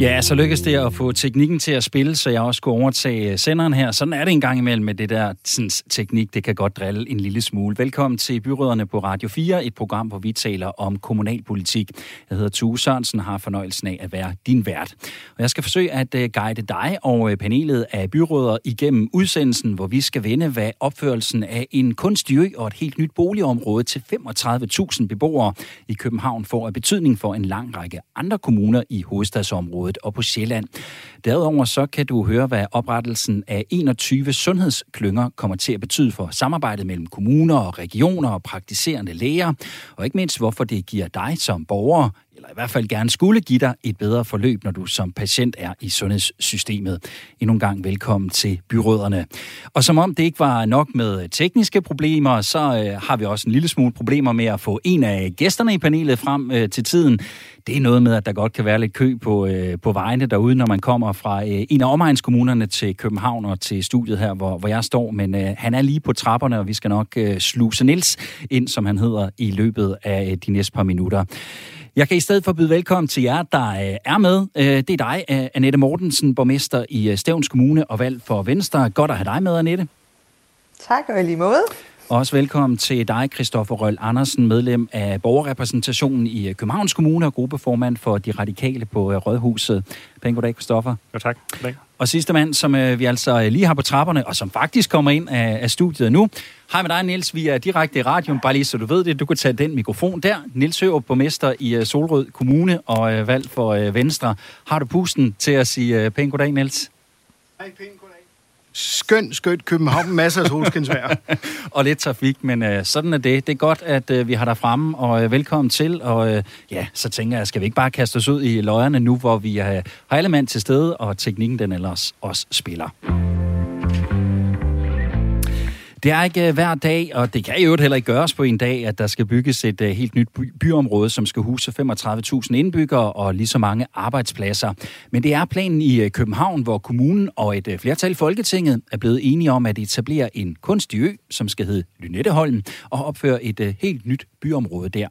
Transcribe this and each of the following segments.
Ja, så lykkedes det at få teknikken til at spille, så jeg også kunne overtage øh, senderen her. Sådan er det en gang imellem med det der sådan, teknik. Det kan godt drille en lille smule. Velkommen til Byråderne på Radio 4, et program, hvor vi taler om kommunalpolitik. Jeg hedder Tue Sørensen og har fornøjelsen af at være din vært. Og jeg skal forsøge at øh, guide dig og øh, panelet af byråder igennem udsendelsen, hvor vi skal vende, hvad opførelsen af en kunstig ø og et helt nyt boligområde til 35.000 beboere i København får af betydning for en lang række andre kommuner i hovedstadsområdet området og på Sjælland. Derudover så kan du høre, hvad oprettelsen af 21 sundhedsklynger kommer til at betyde for samarbejdet mellem kommuner og regioner og praktiserende læger, og ikke mindst hvorfor det giver dig som borger eller i hvert fald gerne skulle give dig et bedre forløb, når du som patient er i sundhedssystemet. Endnu en gang velkommen til byråderne. Og som om det ikke var nok med tekniske problemer, så øh, har vi også en lille smule problemer med at få en af gæsterne i panelet frem øh, til tiden. Det er noget med, at der godt kan være lidt kø på, øh, på vejene derude, når man kommer fra øh, en af omegnskommunerne til København og til studiet her, hvor, hvor jeg står. Men øh, han er lige på trapperne, og vi skal nok øh, sluse Nils ind, som han hedder, i løbet af øh, de næste par minutter. Jeg kan i stedet for byde velkommen til jer, der øh, er med. Øh, det er dig, øh, Annette Mortensen, borgmester i Stævns Kommune og valg for Venstre. Godt at have dig med, Annette. Tak, og i lige måde. Også velkommen til dig, Christoffer Røl Andersen, medlem af borgerrepræsentationen i Københavns Kommune og gruppeformand for De Radikale på Rødhuset. Pæn goddag, Christoffer. Ja, tak. Goddag. Og sidste mand, som øh, vi altså øh, lige har på trapperne, og som faktisk kommer ind af, af studiet nu. Hej med dig, Niels. Vi er direkte i radioen, bare lige så du ved det. Du kan tage den mikrofon der. Niels Hørup, borgmester i øh, Solrød Kommune og valg for Venstre. Har du pusten til at sige pæn goddag, Niels? Hej, pæn goddag skøn, skønt København, masser af solskinsvær. og lidt trafik, men øh, sådan er det. Det er godt, at øh, vi har dig fremme, og øh, velkommen til. Og øh, ja, så tænker jeg, skal vi ikke bare kaste os ud i løjerne nu, hvor vi øh, har alle mand til stede, og teknikken den ellers også spiller. Det er ikke øh, hver dag, og det kan jo heller ikke gøres på en dag, at der skal bygges et øh, helt nyt by- byområde, som skal huse 35.000 indbyggere og lige så mange arbejdspladser. Men det er planen i øh, København, hvor kommunen og et flertal i Folketinget er blevet enige om at etablere en kunstig ø, som skal hedde Lynetteholm, og opføre et helt nyt byområde der.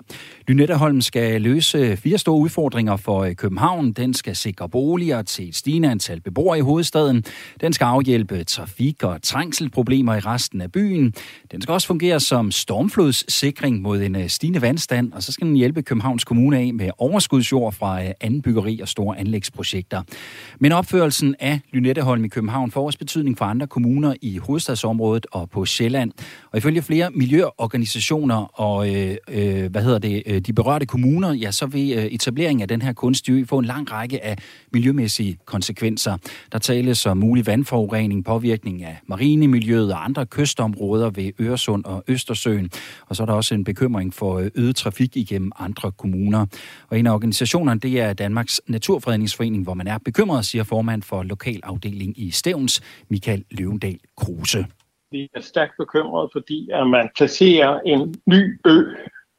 Lynetteholm skal løse fire store udfordringer for København. Den skal sikre boliger til et stigende antal beboere i hovedstaden. Den skal afhjælpe trafik- og trængselproblemer i resten af byen byen. Den skal også fungere som stormflodssikring mod en øh, stigende vandstand, og så skal den hjælpe Københavns Kommune af med overskudsjord fra øh, anden byggeri og store anlægsprojekter. Men opførelsen af Lynetteholm i København får også betydning for andre kommuner i hovedstadsområdet og på Sjælland. Og ifølge flere miljøorganisationer og øh, øh, hvad hedder det, øh, de berørte kommuner, ja, så vil øh, etableringen af den her kunstige få en lang række af miljømæssige konsekvenser. Der tales om mulig vandforurening, påvirkning af marinemiljøet og andre kyster områder ved Øresund og Østersøen. Og så er der også en bekymring for øh, øget trafik igennem andre kommuner. Og en af organisationerne, det er Danmarks Naturfredningsforening, hvor man er bekymret, siger formand for lokalafdeling i Stævns, Michael Løvendal Kruse. Vi er stærkt bekymrede, fordi at man placerer en ny ø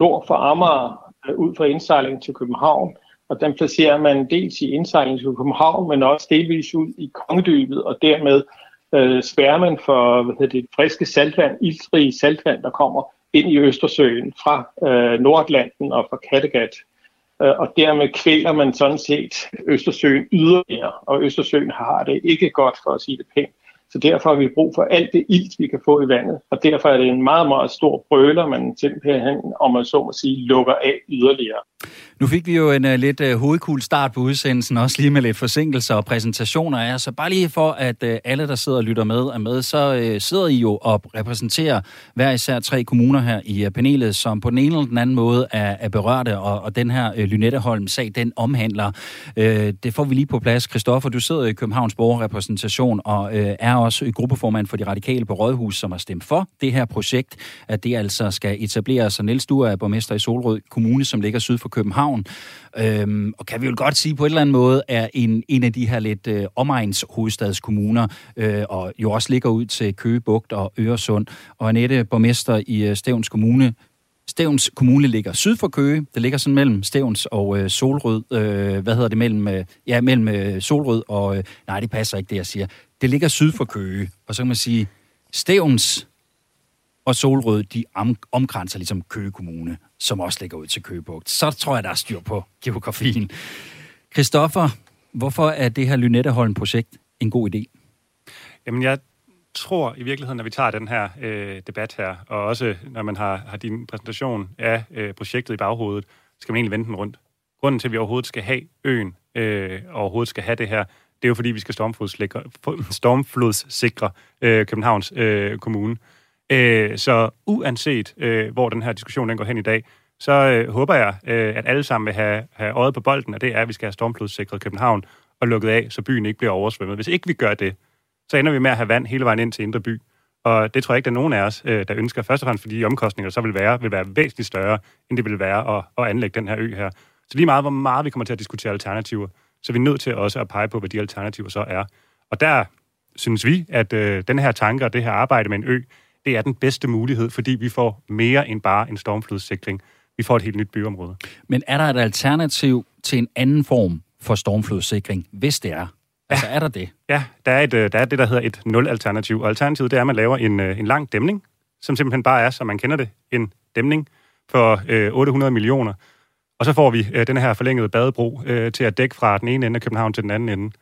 nord for Amager øh, ud for indsejling til København, og den placerer man dels i indsejling til København, men også delvis ud i Kongedybet, og dermed øh, spærmen for hvad hedder det, friske saltvand, iltrige saltvand, der kommer ind i Østersøen fra øh, Nordatlanten og fra Kattegat. Øh, og dermed kvæler man sådan set Østersøen yderligere, og Østersøen har det ikke godt, for at sige det pænt. Så derfor har vi brug for alt det ilt, vi kan få i vandet. Og derfor er det en meget, meget stor brøler, man simpelthen, om man så må sige, lukker af yderligere. Nu fik vi jo en uh, lidt øh, uh, hovedkul start på udsendelsen, også lige med lidt forsinkelser og præsentationer af Så bare lige for, at uh, alle, der sidder og lytter med, er med, så uh, sidder I jo og repræsenterer hver især tre kommuner her i uh, panelet, som på den ene eller den anden måde er, er berørte, og, og den her uh, Lynetteholm-sag, den omhandler. Uh, det får vi lige på plads. Christoffer, du sidder i Københavns Borgerrepræsentation og uh, er også gruppeformand for de radikale på Rådhus, som har stemt for det her projekt, at det altså skal etableres. Og Niels, du er borgmester i Solrød Kommune, som ligger syd for København. Øhm, og kan vi jo godt sige på en eller anden måde, er en, en af de her lidt øh, omegns hovedstadskommuner, øh, og jo også ligger ud til Køge Bugt og Øresund. Og Annette, borgmester i øh, Stævns Kommune, Stævns Kommune ligger syd for Køge. Det ligger sådan mellem Stævns og øh, Solrød. Øh, hvad hedder det? Mellem, øh, ja, mellem øh, Solrød og... Øh, nej, det passer ikke, det jeg siger. Det ligger syd for Køge. Og så kan man sige, Stævns og Solrød, de om, omkranser ligesom Køge Kommune, som også ligger ud til Køgebugt. Så tror jeg, der er styr på geografien. Christoffer, Hvorfor er det her Lynetteholm-projekt en god idé? Jamen, jeg tror i virkeligheden, når vi tager den her øh, debat her, og også når man har, har din præsentation af øh, projektet i baghovedet, skal man egentlig vende den rundt. Grunden til, at vi overhovedet skal have øen, øh, og overhovedet skal have det her, det er jo fordi, vi skal stormflodssikre, stormflodssikre øh, Københavns øh, Kommune. Øh, så uanset øh, hvor den her diskussion den går hen i dag, så øh, håber jeg, øh, at alle sammen vil have, have øjet på bolden, og det er, at vi skal have stormflodssikret København og lukket af, så byen ikke bliver oversvømmet. Hvis ikke vi gør det, så ender vi med at have vand hele vejen ind til Indre By. Og det tror jeg ikke, der er nogen af os, øh, der ønsker. Først og fremmest fordi de omkostninger, så vil være, vil være væsentligt større, end det vil være at, at anlægge den her ø her. Så lige meget, hvor meget vi kommer til at diskutere alternativer, så er vi nødt til også at pege på, hvad de alternativer så er. Og der synes vi, at øh, den her tanke og det her arbejde med en ø, det er den bedste mulighed, fordi vi får mere end bare en stormflodssikring. Vi får et helt nyt byområde. Men er der et alternativ til en anden form for stormflodssikring, hvis det er? Altså, er der det? Ja, der er, et, øh, der er det, der hedder et nul-alternativ. Og alternativet, det er, at man laver en, øh, en lang dæmning, som simpelthen bare er, som man kender det, en dæmning for øh, 800 millioner. Og så får vi øh, den her forlængede badebro øh, til at dække fra den ene ende af København til den anden ende.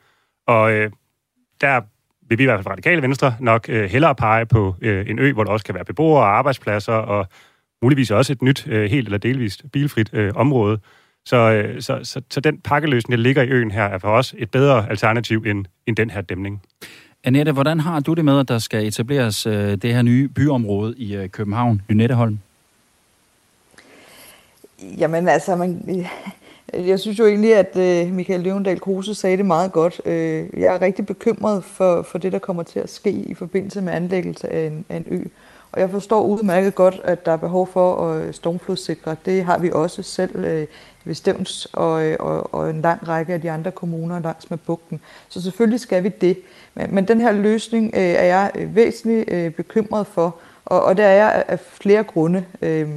Og øh, der vil vi i hvert fald fra Radikale Venstre nok øh, hellere pege på øh, en ø, hvor der også kan være beboere og arbejdspladser, og muligvis også et nyt, øh, helt eller delvist bilfrit øh, område. Så, øh, så, så, så den pakkeløsning, der ligger i øen her, er for os et bedre alternativ end, end den her dæmning. Annette, hvordan har du det med, at der skal etableres øh, det her nye byområde i øh, København, Lynetteholm? Jamen altså, man, jeg synes jo egentlig, at øh, Michael Løvendal Kruse sagde det meget godt. Øh, jeg er rigtig bekymret for, for det, der kommer til at ske i forbindelse med anlæggelse af en, af en ø. Og jeg forstår udmærket godt, at der er behov for at øh, stormflodssikre. Det har vi også selv øh, ved Stævns og, og, og en lang række af de andre kommuner langs med bugten. Så selvfølgelig skal vi det. Men, men den her løsning øh, er jeg væsentligt øh, bekymret for, og, og det er jeg af flere grunde. Øh,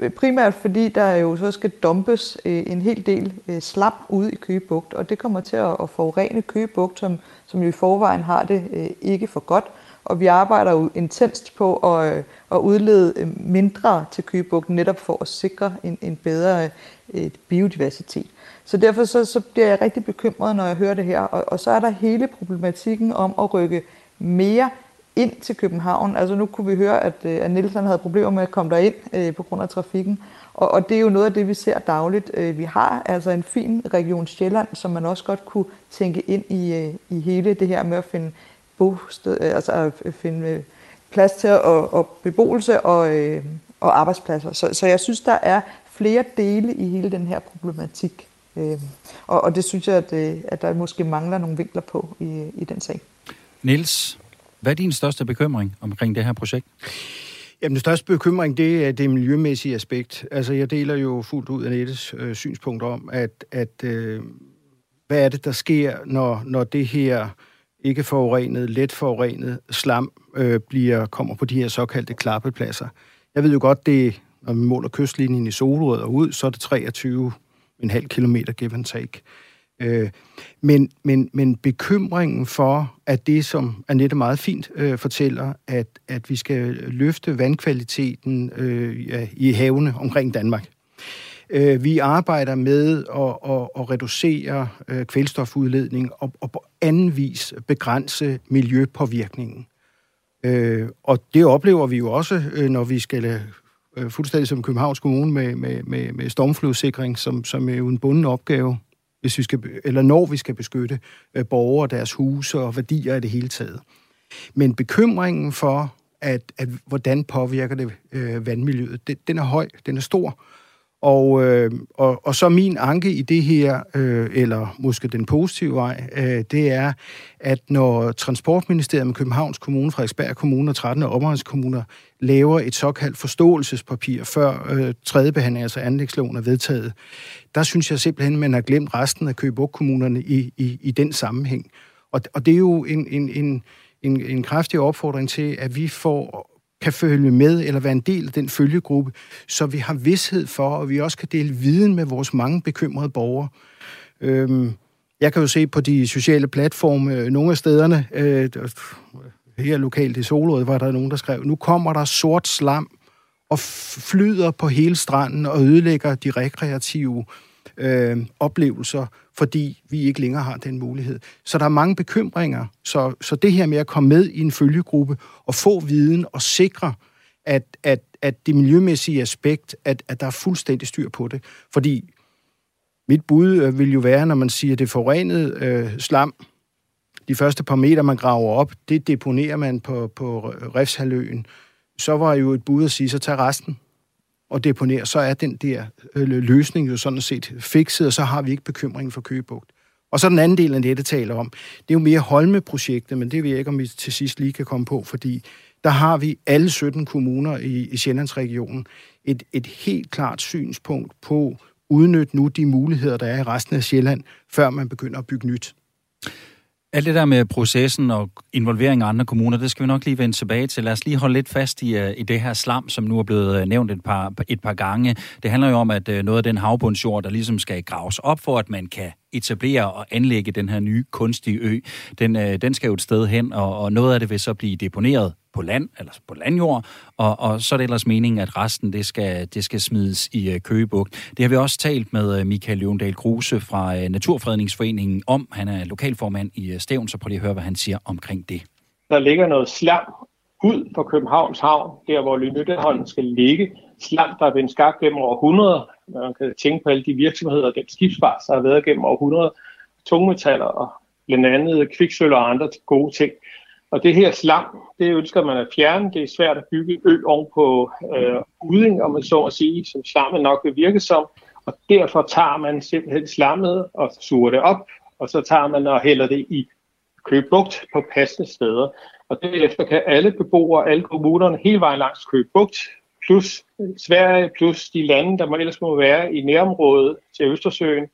Øh, primært fordi der jo så skal dumpes øh, en hel del øh, slam ude i Køgebugt, og det kommer til at, forurene Køgebugt, som, som jo i forvejen har det øh, ikke for godt og vi arbejder jo intenst på at, at udlede mindre til Køgebugten, netop for at sikre en, en bedre et biodiversitet. Så derfor så, så bliver jeg rigtig bekymret, når jeg hører det her. Og, og så er der hele problematikken om at rykke mere ind til København. Altså nu kunne vi høre, at, øh, at Nielsen havde problemer med at komme derind øh, på grund af trafikken. Og, og det er jo noget af det, vi ser dagligt. Øh, vi har altså en fin region Sjælland, som man også godt kunne tænke ind i, øh, i hele det her med at finde bosted, øh, altså at finde øh, plads til og, og beboelse og, øh, og arbejdspladser. Så, så jeg synes, der er flere dele i hele den her problematik. og, og det synes jeg, at, at der måske mangler nogle vinkler på i, i den sag. Niels, hvad er din største bekymring omkring det her projekt? Jamen, den største bekymring, det er det miljømæssige aspekt. Altså, jeg deler jo fuldt ud af Nettes øh, synspunkt om, at, at øh, hvad er det, der sker, når, når det her ikke forurenet, let forurenet slam øh, bliver, kommer på de her såkaldte klappepladser. Jeg ved jo godt, det når vi måler kystlinjen i Solrød og ud, så er det 23,5 km give and take. Øh, men, men, men bekymringen for, at det, som Annette meget fint øh, fortæller, at, at vi skal løfte vandkvaliteten øh, ja, i havene omkring Danmark, Øh, vi arbejder med at, at, at reducere øh, kvælstofudledning og, og på anden vis begrænse miljøpåvirkningen. Øh, og det oplever vi jo også, øh, når vi skal øh, fuldstændig som Københavns Kommune med, med, med, med stormflodsikring, som, som er jo en bunden opgave, hvis vi skal, eller når vi skal beskytte øh, borgere, deres huse og værdier i det hele taget. Men bekymringen for, at, at hvordan påvirker det øh, vandmiljøet, det, den er høj, den er stor, og, øh, og, og så min anke i det her, øh, eller måske den positive vej, øh, det er, at når Transportministeriet med Københavns Kommune, Frederiksberg Kommune og 13 områdskommuner laver et såkaldt forståelsespapir før øh, tredje behandling, altså anlægsloven er vedtaget, der synes jeg simpelthen, at man har glemt resten af københavns kommunerne i, i, i den sammenhæng. Og, og det er jo en, en, en, en, en kraftig opfordring til, at vi får kan følge med eller være en del af den følgegruppe, så vi har vidshed for, og vi også kan dele viden med vores mange bekymrede borgere. Øhm, jeg kan jo se på de sociale platforme, øh, nogle af stederne, øh, her lokalt i Solrød, var der nogen, der skrev, nu kommer der sort slam og flyder på hele stranden og ødelægger de rekreative øh, oplevelser fordi vi ikke længere har den mulighed. Så der er mange bekymringer. Så, så det her med at komme med i en følgegruppe og få viden og sikre, at, at, at det miljømæssige aspekt, at, at der er fuldstændig styr på det. Fordi mit bud øh, vil jo være, når man siger, at det forurenede øh, slam, de første par meter, man graver op, det deponerer man på, på Refshaløen. Så var jo et bud at sige, så tag resten og deponere. Så er den der øh, løsning jo sådan set fikset, og så har vi ikke bekymringen for Køgebugt. Og så den anden del af det, det taler om, det er jo mere Holme-projektet, men det ved jeg ikke, om vi til sidst lige kan komme på, fordi der har vi alle 17 kommuner i, i Sjællandsregionen et, et helt klart synspunkt på udnytte nu de muligheder, der er i resten af Sjælland, før man begynder at bygge nyt. Alt det der med processen og involvering af andre kommuner, det skal vi nok lige vende tilbage til. Lad os lige holde lidt fast i, øh, i det her slam, som nu er blevet øh, nævnt et par, et par gange. Det handler jo om, at øh, noget af den havbundsjord, der ligesom skal graves op for, at man kan etablere og anlægge den her nye kunstige ø, den, den skal jo et sted hen, og, og noget af det vil så blive deponeret på land, eller på landjord, og, og så er det ellers meningen, at resten det skal, det skal smides i uh, Køgebugt. Det har vi også talt med uh, Michael Løvendal Kruse fra uh, Naturfredningsforeningen om. Han er lokalformand i uh, Stævn, så prøv lige at høre, hvad han siger omkring det. Der ligger noget slam ud på Københavns Havn, der hvor Lynetteholm skal ligge. Slam, der er blevet skabt gennem århundreder. Man kan tænke på alle de virksomheder og den skibsfart, der har været gennem århundreder. Tungmetaller og blandt andet kviksøl og andre gode ting. Og det her slam, det ønsker man at fjerne. Det er svært at bygge ø oven på øh, uding, om man så at sige, som slammet nok vil virke som. Og derfor tager man simpelthen slammet og suger det op, og så tager man og hælder det i Køgebugt på passende steder. Og derefter kan alle beboere, alle kommunerne hele vejen langs Køgebugt, plus Sverige, plus de lande, der må ellers må være i nærområdet til Østersøen,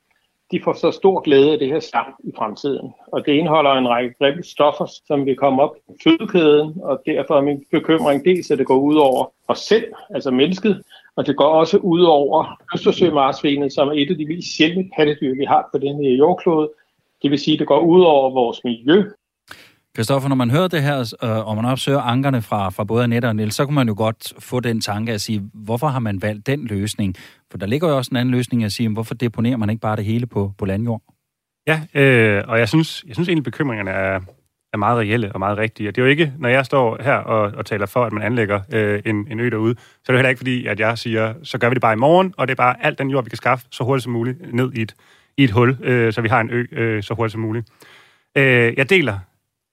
de får så stor glæde af det her slam i fremtiden. Og det indeholder en række stoffer, som vil komme op i fødekæden, og derfor er min bekymring dels, at det går ud over os selv, altså mennesket, og det går også ud over Østersømarsvinet, som er et af de mest sjældne pattedyr, vi har på denne jordklode. Det vil sige, at det går ud over vores miljø, Kristoffer, når man hører det her, øh, og man opsøger ankerne fra, fra både Annette og Niels, så kan man jo godt få den tanke at sige, hvorfor har man valgt den løsning? For der ligger jo også en anden løsning at sige, hvorfor deponerer man ikke bare det hele på, på landjord? Ja, øh, og jeg synes, jeg synes egentlig, bekymringerne er, er meget reelle og meget rigtige. Og det er jo ikke, når jeg står her og, og taler for, at man anlægger øh, en, en ø derude, så er det heller ikke fordi, at jeg siger, så gør vi det bare i morgen, og det er bare alt den jord, vi kan skaffe så hurtigt som muligt ned i et, i et hul, øh, så vi har en ø øh, så hurtigt som muligt. Øh, jeg deler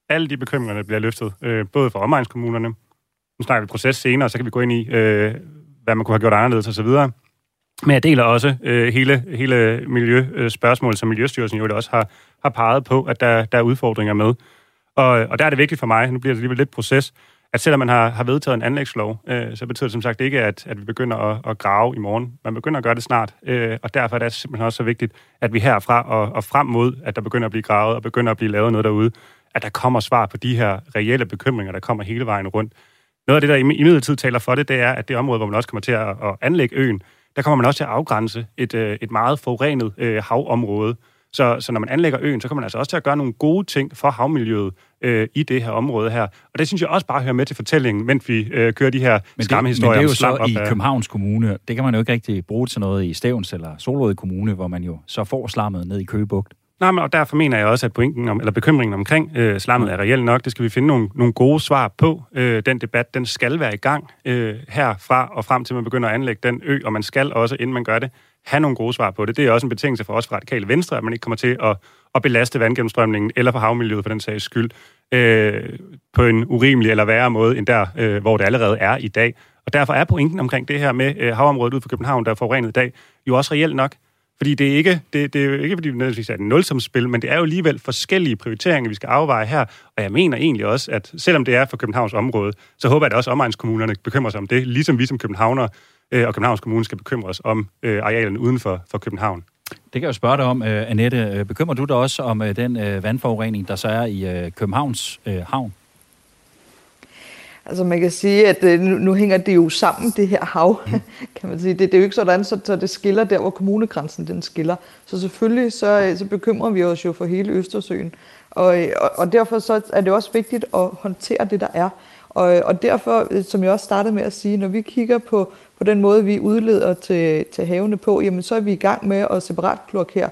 alle de bekymringer, der bliver løftet, øh, både fra omegnskommunerne, nu snakker vi proces senere, så kan vi gå ind i, øh, hvad man kunne have gjort anderledes osv., men jeg deler også øh, hele, hele miljøspørgsmålet, øh, som Miljøstyrelsen jo også har, har peget på, at der, der er udfordringer med. Og, og der er det vigtigt for mig, nu bliver det alligevel lidt proces, at selvom man har, har vedtaget en anlægslov, øh, så betyder det som sagt ikke, at, at vi begynder at, at grave i morgen. Man begynder at gøre det snart, øh, og derfor er det simpelthen også så vigtigt, at vi herfra og, og frem mod, at der begynder at blive gravet og begynder at blive lavet noget derude, at der kommer svar på de her reelle bekymringer, der kommer hele vejen rundt. Noget af det, der i midlertid taler for det, det er, at det område, hvor man også kommer til at, at anlægge øen, der kommer man også til at afgrænse et, øh, et meget forurenet øh, havområde. Så, så når man anlægger øen, så kommer man altså også til at gøre nogle gode ting for havmiljøet øh, i det her område her. Og det synes jeg også bare hører med til fortællingen, mens vi øh, kører de her skræmmehistorier Men det er jo så i Københavns Kommune. Det kan man jo ikke rigtig bruge til noget i Stævns eller Solrød Kommune, hvor man jo så får slammet ned i Køgebugt. Nej, men og derfor mener jeg også, at pointen om, eller bekymringen omkring øh, slammet er reelt nok. Det skal vi finde nogle, nogle gode svar på. Øh, den debat, den skal være i gang øh, herfra og frem til, man begynder at anlægge den ø, og man skal også, inden man gør det, have nogle gode svar på det. Det er også en betingelse for os fra radikale venstre, at man ikke kommer til at, at belaste vandgennemstrømningen eller på havmiljøet for den sags skyld øh, på en urimelig eller værre måde, end der, øh, hvor det allerede er i dag. Og derfor er pointen omkring det her med øh, havområdet ud for København, der er forurenet i dag, jo også reelt nok. Fordi det er ikke, det, det er jo ikke, fordi det nødvendigvis er et nulsomspil, men det er jo alligevel forskellige prioriteringer, vi skal afveje her. Og jeg mener egentlig også, at selvom det er for Københavns område, så håber jeg, at også omegnskommunerne bekymrer sig om det, ligesom vi som københavner øh, og Københavns Kommune skal bekymre os om øh, arealen uden for, for København. Det kan jeg jo spørge dig om, øh, Annette. Øh, bekymrer du dig også om øh, den vandforurening, der så er i Københavns uh, havn? Altså man kan sige, at øh, nu, nu hænger det jo sammen, det her hav, mm. kan man sige. Det, det er jo ikke sådan, så, så det skiller der, hvor kommunegrænsen den skiller. Så selvfølgelig så, øh, så bekymrer vi os jo for hele Østersøen. Og, øh, og, og derfor så er det også vigtigt at håndtere det, der er. Og, og derfor, som jeg også startede med at sige, når vi kigger på, på den måde, vi udleder til, til havene på, jamen så er vi i gang med at separat klokere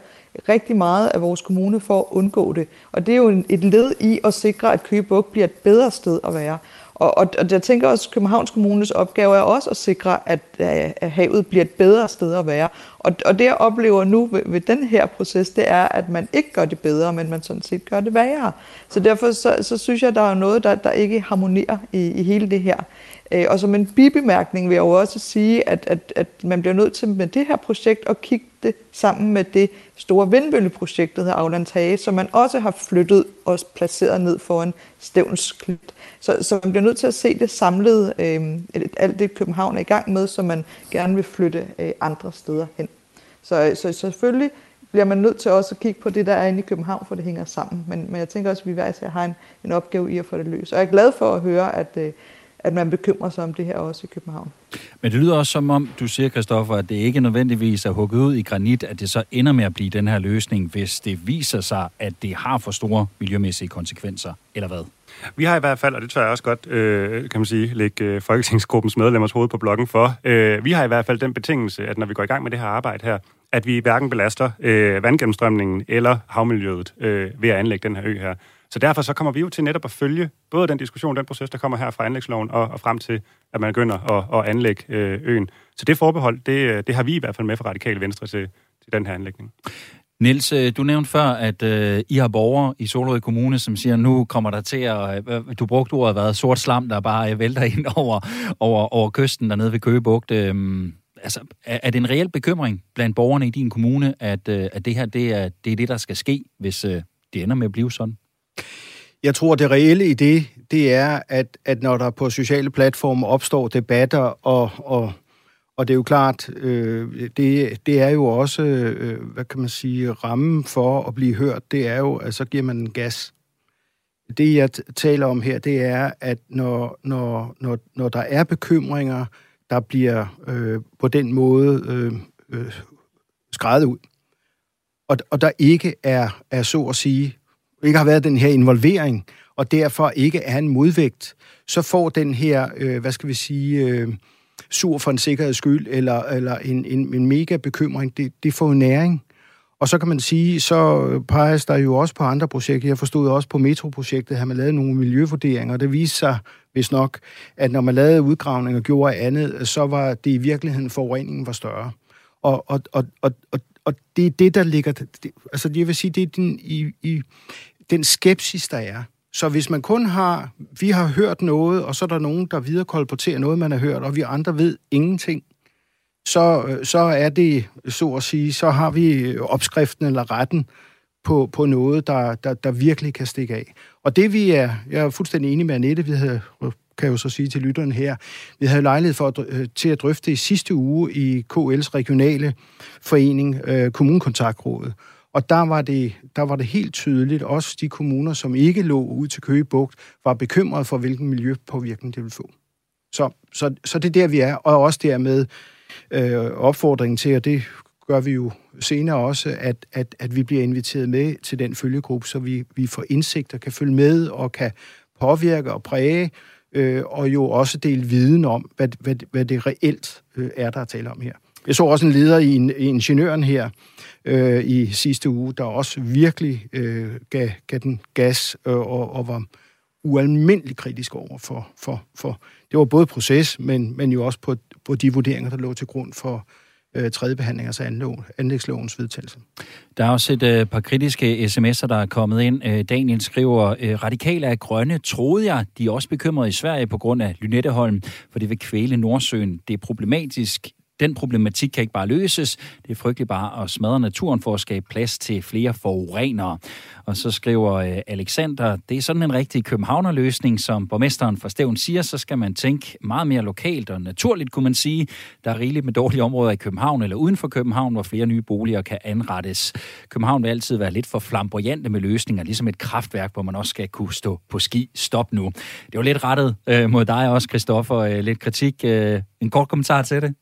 rigtig meget af vores kommune for at undgå det. Og det er jo et led i at sikre, at Køge Bugt bliver et bedre sted at være. Og, og, og jeg tænker også, at Københavns Kommunes opgave er også at sikre, at, øh, at havet bliver et bedre sted at være. Og, og det jeg oplever nu ved, ved den her proces, det er, at man ikke gør det bedre, men man sådan set gør det værre. Så derfor så, så synes jeg, at der er noget, der, der ikke harmonerer i, i hele det her. Øh, og som en bibemærkning vil jeg jo også sige, at, at, at man bliver nødt til med det her projekt at kigge det sammen med det store vindmølleprojekt, der hedder Aulands Hage, som man også har flyttet og placeret ned foran Stævns Klit. Så, så man bliver nødt til at se det samlede, øh, alt det København er i gang med, som man gerne vil flytte øh, andre steder hen. Så, så selvfølgelig bliver man nødt til også at kigge på det, der er inde i København, for det hænger sammen. Men, men jeg tænker også, at vi hver har en, en opgave i at få det løst. Og jeg er glad for at høre, at, øh, at man bekymrer sig om det her også i København. Men det lyder også som om, du siger, Kristoffer, at det ikke nødvendigvis er hugget ud i granit, at det så ender med at blive den her løsning, hvis det viser sig, at det har for store miljømæssige konsekvenser, eller hvad? Vi har i hvert fald, og det tror jeg også godt, øh, kan man sige, lægge øh, Folketingsgruppens medlemmers hoved på blokken for, øh, vi har i hvert fald den betingelse, at når vi går i gang med det her arbejde her, at vi hverken belaster øh, vandgennemstrømningen eller havmiljøet øh, ved at anlægge den her ø her. Så derfor så kommer vi jo til netop at følge både den diskussion, den proces, der kommer her fra anlægsloven, og, og frem til, at man begynder at, at anlægge øh, øen. Så det forbehold, det, øh, det har vi i hvert fald med fra Radikale Venstre til, til den her anlægning. Niels, øh, du nævnte før, at øh, I har borgere i Solrød Kommune, som siger, nu kommer der til at... Øh, du brugte ordet været sort slam, der bare øh, vælter ind over, over, over kysten dernede ved Køgebugt. Øh, altså, er, er det en reel bekymring blandt borgerne i din kommune, at, øh, at det her det er, det er det, der skal ske, hvis øh, det ender med at blive sådan? Jeg tror, det reelle i det, det er, at, at når der på sociale platforme opstår debatter, og, og, og det er jo klart, øh, det, det er jo også, øh, hvad kan man sige, rammen for at blive hørt, det er jo, at så giver man en gas. Det, jeg taler om her, det er, at når, når, når, når der er bekymringer, der bliver øh, på den måde øh, øh, skrevet ud, og, og der ikke er, er så at sige ikke har været den her involvering, og derfor ikke er en modvægt, så får den her, øh, hvad skal vi sige, øh, sur for en sikkerheds skyld, eller, eller en, en, en mega bekymring, det, det får næring. Og så kan man sige, så peges der jo også på andre projekter. Jeg forstod også på metroprojektet, at man lavet nogle miljøvurderinger, og det viste sig, hvis nok, at når man lavede udgravning og gjorde andet, så var det i virkeligheden, forureningen var større. Og, og, og, og, og, og det er det, der ligger... Det, altså, jeg vil sige, det er den, i, i, den skepsis, der er. Så hvis man kun har, vi har hørt noget, og så er der nogen, der viderekolporterer noget, man har hørt, og vi andre ved ingenting, så, øh, så er det, så at sige, så har vi øh, opskriften eller retten på, på noget, der, der, der virkelig kan stikke af. Og det vi er, jeg er fuldstændig enig med Annette, vi havde, kan jeg jo så sige til lytteren her, vi havde lejlighed for at, øh, til at drøfte i sidste uge i KL's regionale forening, øh, Kommunekontaktrådet. Og der var, det, der var det helt tydeligt, også de kommuner, som ikke lå ud til Køge Bugt, var bekymrede for, hvilken miljøpåvirkning det ville få. Så, så, så det er der, vi er, og også dermed øh, opfordringen til, og det gør vi jo senere også, at, at, at vi bliver inviteret med til den følgegruppe, så vi, vi får indsigt og kan følge med og kan påvirke og præge, øh, og jo også dele viden om, hvad, hvad, hvad det reelt øh, er, der er tale om her. Jeg så også en leder i, en, i Ingeniøren her øh, i sidste uge, der også virkelig øh, gav, gav den gas øh, og, og var ualmindeligt kritisk over for, for, for... Det var både proces, men, men jo også på, på de vurderinger, der lå til grund for øh, tredje behandling, altså anlægslovens vedtagelse. Der er også et øh, par kritiske sms'er, der er kommet ind. Øh, Daniel skriver, øh, radikale er grønne, troede jeg. De er også bekymrede i Sverige på grund af Lynetteholm, for det vil kvæle Nordsøen. Det er problematisk. Den problematik kan ikke bare løses. Det er frygteligt bare at smadre naturen for at skabe plads til flere forurenere. Og så skriver øh, Alexander, det er sådan en rigtig københavnerløsning, som borgmesteren for Stævn siger, så skal man tænke meget mere lokalt og naturligt, kunne man sige. Der er rigeligt med dårlige områder i København eller uden for København, hvor flere nye boliger kan anrettes. København vil altid være lidt for flamboyante med løsninger, ligesom et kraftværk, hvor man også skal kunne stå på ski. Stop nu. Det var lidt rettet øh, mod dig også, Christoffer. Øh, lidt kritik. Øh, en kort kommentar til det?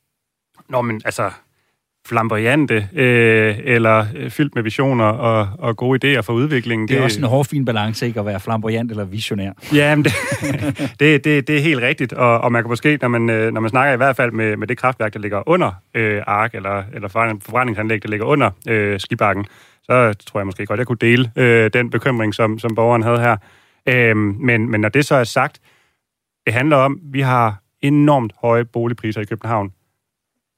Nå, men altså, flamboyante, øh, eller øh, fyldt med visioner og, og gode idéer for udviklingen. Det er det, også en hård fin balance, ikke at være flamboyant eller visionær. Ja, men det, det, det, det er helt rigtigt, og, og man kan måske, når man, øh, når man snakker i hvert fald med, med det kraftværk, der ligger under øh, ARK, eller, eller forbrændingsanlæg, der ligger under øh, skibakken, så tror jeg måske godt, jeg kunne dele øh, den bekymring, som, som borgeren havde her. Øh, men, men når det så er sagt, det handler om, at vi har enormt høje boligpriser i København.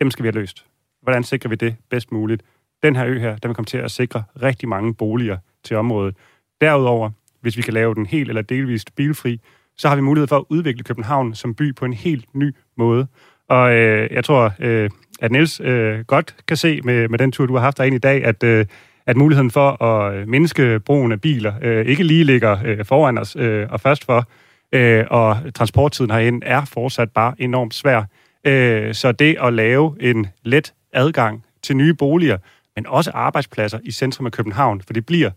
Dem skal vi have løst. Hvordan sikrer vi det bedst muligt? Den her ø her, den vil komme til at sikre rigtig mange boliger til området. Derudover, hvis vi kan lave den helt eller delvist bilfri, så har vi mulighed for at udvikle København som by på en helt ny måde. Og øh, jeg tror, øh, at Niels øh, godt kan se med, med den tur, du har haft derinde i dag, at, øh, at muligheden for at mindske brugen af biler øh, ikke lige ligger øh, foran os øh, og først for, øh, og transporttiden herind er fortsat bare enormt svær. Øh, så det at lave en let adgang til nye boliger, men også arbejdspladser i centrum af København, for det bliver,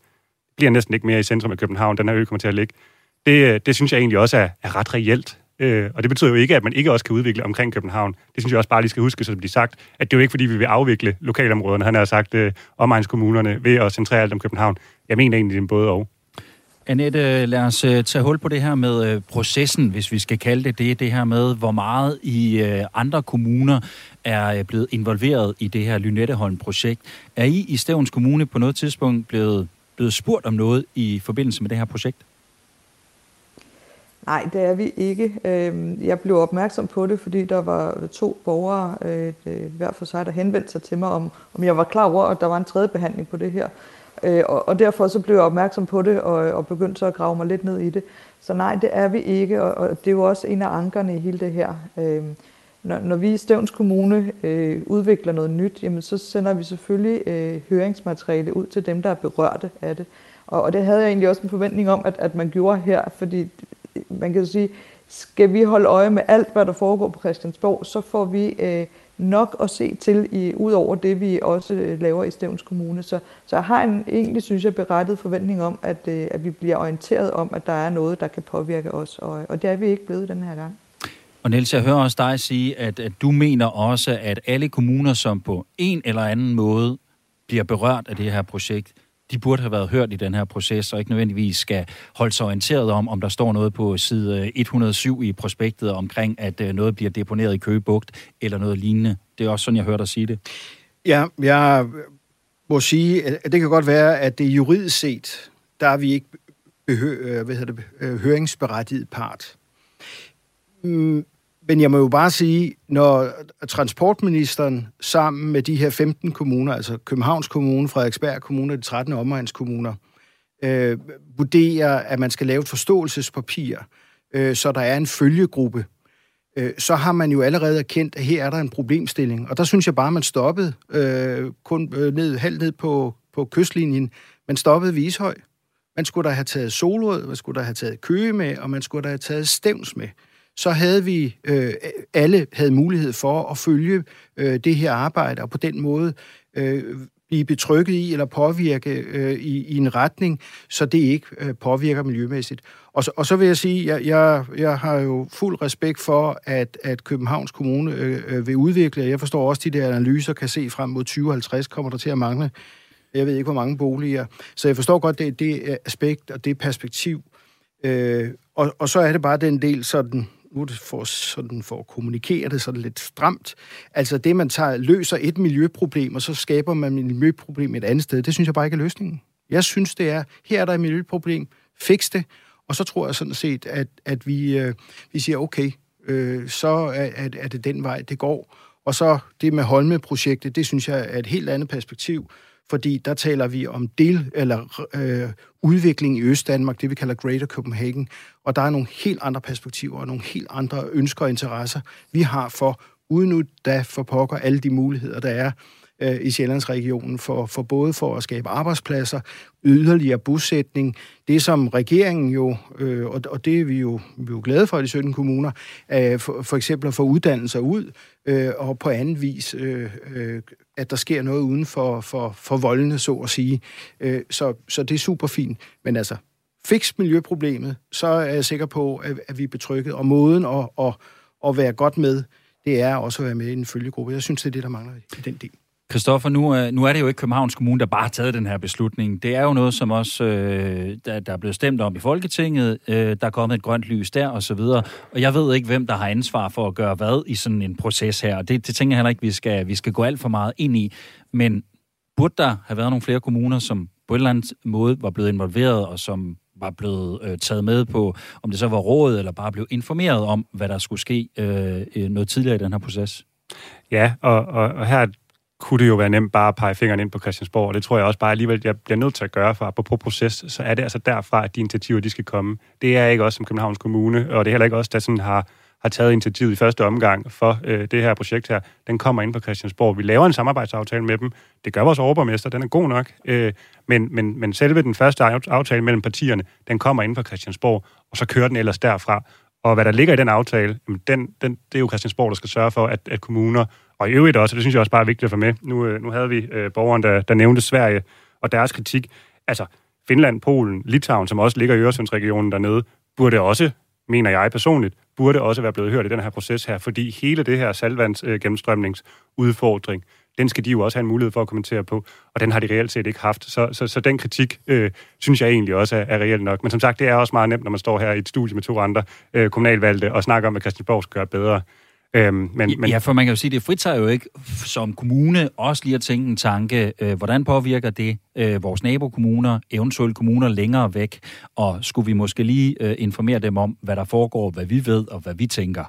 bliver næsten ikke mere i centrum af København, den her ø kommer til at ligge, det, øh, det synes jeg egentlig også er, er ret reelt. Øh, og det betyder jo ikke, at man ikke også kan udvikle omkring København. Det synes jeg også bare lige skal huske, som bliver sagt, at det er jo ikke, fordi vi vil afvikle lokalområderne, han har sagt, øh, omegnskommunerne ved at centrere alt om København. Jeg mener egentlig, det er både og. Annette, lad os øh, tage hul på det her med øh, processen, hvis vi skal kalde det det. Det her med, hvor meget i øh, andre kommuner er blevet involveret i det her Lynetteholm-projekt. Er I i Stævns Kommune på noget tidspunkt blevet, blevet spurgt om noget i forbindelse med det her projekt? Nej, det er vi ikke. Øhm, jeg blev opmærksom på det, fordi der var to borgere, hver for sig, der henvendte sig til mig, om, om jeg var klar over, at der var en tredje behandling på det her. Øh, og, og derfor så blev jeg opmærksom på det, og, og begyndte så at grave mig lidt ned i det. Så nej, det er vi ikke, og, og det er jo også en af ankerne i hele det her. Øh, når, når vi i Stævns Kommune øh, udvikler noget nyt, jamen, så sender vi selvfølgelig øh, høringsmateriale ud til dem, der er berørte af det. Og, og det havde jeg egentlig også en forventning om, at, at man gjorde her, fordi øh, man kan sige, skal vi holde øje med alt, hvad der foregår på Christiansborg, så får vi øh, nok at se til, i, ud over det, vi også øh, laver i Stævns Kommune. Så, så jeg har en egentlig, synes jeg, berettet forventning om, at, øh, at vi bliver orienteret om, at der er noget, der kan påvirke os, og, og det er vi ikke blevet den her gang. Og Niels, jeg hører også dig sige, at, at du mener også, at alle kommuner, som på en eller anden måde bliver berørt af det her projekt, de burde have været hørt i den her proces, og ikke nødvendigvis skal holde sig orienteret om, om der står noget på side øh, 107 i prospektet omkring, at øh, noget bliver deponeret i Køgebugt, eller noget lignende. Det er også sådan, jeg hørte dig sige det. Ja, jeg må sige, at det kan godt være, at det juridisk set, der er vi ikke behø- øh, hvad hedder det, høringsberettiget part. Mm, men jeg må jo bare sige, når transportministeren sammen med de her 15 kommuner, altså Københavns Kommune, Frederiksberg Kommune og de 13 omegnskommuner, øh, vurderer, at man skal lave et forståelsespapir, øh, så der er en følgegruppe, øh, så har man jo allerede erkendt, at her er der en problemstilling. Og der synes jeg bare, man stoppede øh, kun øh, ned, halvt ned på, på kystlinjen. Man stoppede Vishøj. Man skulle da have taget Solrød, man skulle da have taget Køge med, og man skulle da have taget Stævns med så havde vi øh, alle havde mulighed for at følge øh, det her arbejde, og på den måde øh, blive betrykket i eller påvirke øh, i, i en retning, så det ikke øh, påvirker miljømæssigt. Og så, og så vil jeg sige, jeg, jeg, jeg har jo fuld respekt for, at, at Københavns Kommune øh, øh vil udvikle. Jeg forstår også, at de der analyser kan se frem mod 2050 kommer der til at mangle. Jeg ved ikke, hvor mange boliger. Så jeg forstår godt det, det aspekt og det perspektiv. Øh, og, og så er det bare den del sådan nu er det for, sådan for at kommunikere det sådan lidt stramt. Altså det, man tager, løser et miljøproblem, og så skaber man et miljøproblem et andet sted, det synes jeg bare ikke er løsningen. Jeg synes, det er, her er der et miljøproblem, fix det, og så tror jeg sådan set, at, at vi, øh, vi siger, okay, øh, så er, er, er det den vej, det går. Og så det med Holme-projektet, det synes jeg er et helt andet perspektiv, fordi der taler vi om del eller øh, udvikling i Øst-Danmark, det vi kalder Greater Copenhagen, og der er nogle helt andre perspektiver og nogle helt andre ønsker og interesser, vi har for, uden da for pokker alle de muligheder, der er øh, i Sjællandsregionen for, for både for at skabe arbejdspladser, yderligere bosætning. Det som regeringen jo, øh, og, og det er vi jo, vi er jo glade for i de 17 kommuner, øh, for, for eksempel at få uddannelser ud, øh, og på anden vis, øh, øh, at der sker noget uden for, for, for voldene, så at sige. Øh, så, så det er super fint. Men altså, fix miljøproblemet, så er jeg sikker på, at, at vi er betrykket. Og måden at, at, at være godt med, det er også at være med i en følgegruppe. Jeg synes, det er det, der mangler i den del. Christoffer, nu, nu er det jo ikke Københavns Kommune, der bare har taget den her beslutning. Det er jo noget, som også øh, der, der er blevet stemt om i Folketinget. Øh, der er kommet et grønt lys der, og så videre. Og jeg ved ikke, hvem der har ansvar for at gøre hvad i sådan en proces her. Og det, det tænker jeg heller ikke, vi skal, vi skal gå alt for meget ind i. Men burde der have været nogle flere kommuner, som på en eller anden måde var blevet involveret, og som var blevet øh, taget med på, om det så var råd, eller bare blev informeret om, hvad der skulle ske øh, øh, noget tidligere i den her proces? Ja, og, og, og her kunne det jo være nemt bare at pege fingeren ind på Christiansborg, og det tror jeg også bare alligevel, jeg bliver nødt til at gøre, for på proces, så er det altså derfra, at de initiativer, de skal komme. Det er ikke også som Københavns Kommune, og det er heller ikke også, der sådan har, har taget initiativet i første omgang for øh, det her projekt her. Den kommer ind på Christiansborg. Vi laver en samarbejdsaftale med dem. Det gør vores overborgmester, den er god nok. Øh, men, men, men selve den første aftale mellem partierne, den kommer ind på Christiansborg, og så kører den ellers derfra. Og hvad der ligger i den aftale, den, den, det er jo Christiansborg, der skal sørge for, at, at kommuner og i øvrigt også, og det synes jeg også bare er vigtigt at få med, nu, øh, nu havde vi øh, borgeren, der, der nævnte Sverige og deres kritik. Altså, Finland, Polen, Litauen, som også ligger i Øresundsregionen dernede, burde også, mener jeg personligt, burde også være blevet hørt i den her proces her, fordi hele det her saltvandsgennemstrømningsudfordring, øh, den skal de jo også have en mulighed for at kommentere på, og den har de reelt set ikke haft. Så, så, så den kritik, øh, synes jeg egentlig også er, er reelt nok. Men som sagt, det er også meget nemt, når man står her i et studie med to andre øh, kommunalvalgte og snakker om, at Christiansborg skal gøre bedre. Øhm, men, men... Ja, for man kan jo sige, det fritager jo ikke som kommune også lige at tænke en tanke, øh, hvordan påvirker det øh, vores nabokommuner, eventuelle kommuner længere væk, og skulle vi måske lige øh, informere dem om, hvad der foregår, hvad vi ved og hvad vi tænker?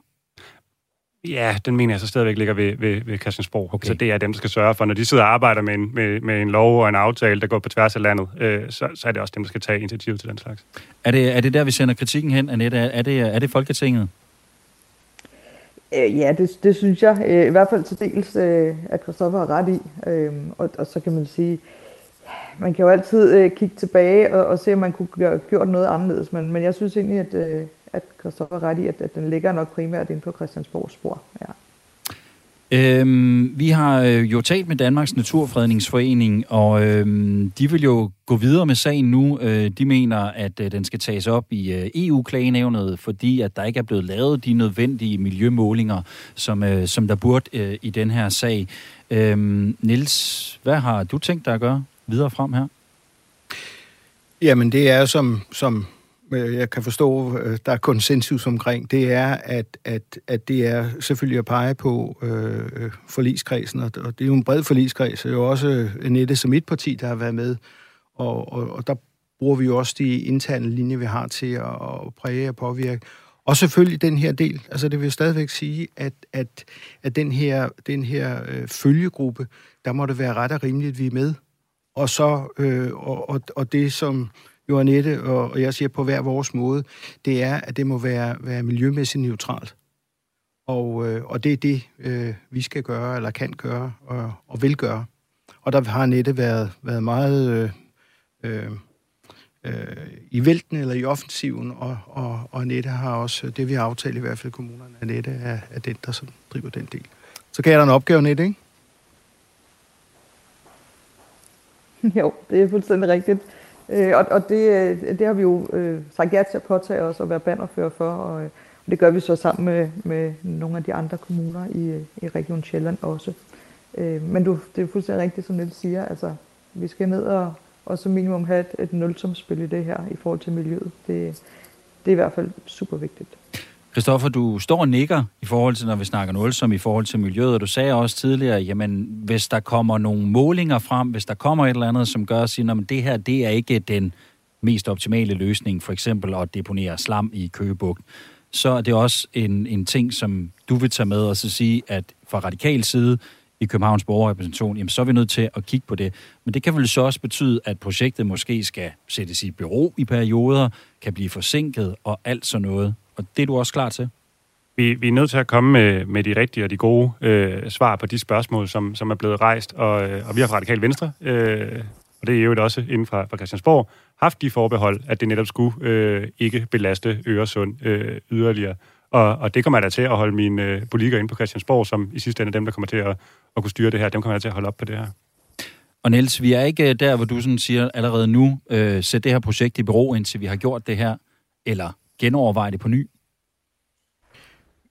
Ja, den mener jeg så stadigvæk ligger ved, ved, ved Christiansborg. Okay. Så det er dem, der skal sørge for, når de sidder og arbejder med en, med, med en lov og en aftale, der går på tværs af landet, øh, så, så er det også dem, der skal tage initiativ til den slags. Er det, er det der, vi sender kritikken hen, Annette? Er det, er det Folketinget? Øh, ja, det, det synes jeg. Øh, I hvert fald til dels, øh, at Christoffer har ret i. Øh, og, og så kan man sige, man kan jo altid øh, kigge tilbage og, og se, om man kunne gøre gjort noget anderledes. Men, men jeg synes egentlig, at, øh, at Christoffer har ret i, at, at den ligger nok primært ind på Christiansborgs spor. Ja. Øhm, vi har øh, jo talt med Danmarks Naturfredningsforening, og øhm, de vil jo gå videre med sagen nu. Øh, de mener, at øh, den skal tages op i øh, EU-klagenævnet, fordi at der ikke er blevet lavet de nødvendige miljømålinger, som, øh, som der burde øh, i den her sag. Øhm, Nils, hvad har du tænkt dig at gøre videre frem her? Jamen, det er som, som Øh, jeg kan forstå, øh, der er konsensus omkring, det er, at, at, at det er selvfølgelig at pege på øh, øh forligskredsen, og det er jo en bred forligskreds, det er jo også Nette som et parti, der har været med, og, og, og der bruger vi jo også de interne linjer, vi har til at, at præge og påvirke. Og selvfølgelig den her del, altså det vil stadigvæk sige, at, at, at den her, den her øh, følgegruppe, der må det være ret og rimeligt, at vi er med. Og så, øh, og, og, og det som jo Annette og, og jeg siger på hver vores måde, det er, at det må være, være miljømæssigt neutralt. Og, øh, og det er det, øh, vi skal gøre, eller kan gøre, og, og vil gøre. Og der har Annette været, været meget øh, øh, øh, i vælten eller i offensiven, og, og, og Annette har også, det vi har aftalt i hvert fald kommunerne, Annette er, er den, der som driver den del. Så kan jeg da en opgave, Annette, ikke? Jo, det er fuldstændig rigtigt. Øh, og og det, øh, det har vi jo øh, sagt ja til at påtage os at være bannerfører for, og, øh, og det gør vi så sammen med, med nogle af de andre kommuner i, øh, i Region Sjælland også. Øh, men du, det er fuldstændig rigtigt, som Niels siger, altså vi skal ned og, og som minimum have et, et nulsumspil i det her i forhold til miljøet. Det, det er i hvert fald super vigtigt. Christoffer, du står og nikker i forhold til, når vi snakker nulsum i forhold til miljøet, og du sagde også tidligere, jamen hvis der kommer nogle målinger frem, hvis der kommer et eller andet, som gør at sige, at det her, det er ikke den mest optimale løsning, for eksempel at deponere slam i Køgebugt, så er det også en, en ting, som du vil tage med og så sige, at fra radikal side i Københavns borgerrepræsentation, jamen så er vi nødt til at kigge på det. Men det kan vel så også betyde, at projektet måske skal sættes i bureau i perioder, kan blive forsinket og alt sådan noget. Og det er du også klar til? Vi, vi er nødt til at komme med, med de rigtige og de gode øh, svar på de spørgsmål, som, som er blevet rejst. Og, øh, og vi har fra Radikal Venstre, øh, og det er jo også inden fra, fra Christiansborg, haft de forbehold, at det netop skulle øh, ikke belaste Øresund øh, yderligere. Og, og det kommer jeg da til at holde mine øh, politikere inde på Christiansborg, som i sidste ende er dem, der kommer til at, at kunne styre det her. Dem kommer jeg til at holde op på det her. Og Niels, vi er ikke der, hvor du sådan siger allerede nu, øh, sæt det her projekt i bero, indtil vi har gjort det her, eller genoverveje det på ny?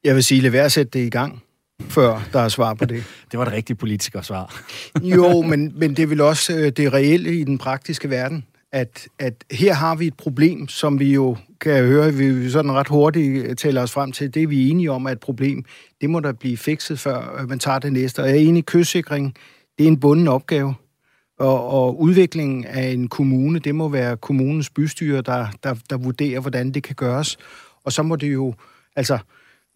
Jeg vil sige, lad være at sætte det i gang, før der er svar på det. det var et rigtigt politikersvar. jo, men, men det vil også øh, det reelle i den praktiske verden, at, at her har vi et problem, som vi jo kan høre, vi sådan ret hurtigt taler os frem til, det vi er enige om er et problem. Det må der blive fikset, før man tager det næste. Og jeg er enig, kystsikring, det er en bunden opgave. Og, og udviklingen af en kommune, det må være kommunens bystyre, der, der, der vurderer, hvordan det kan gøres. Og så må det jo, altså,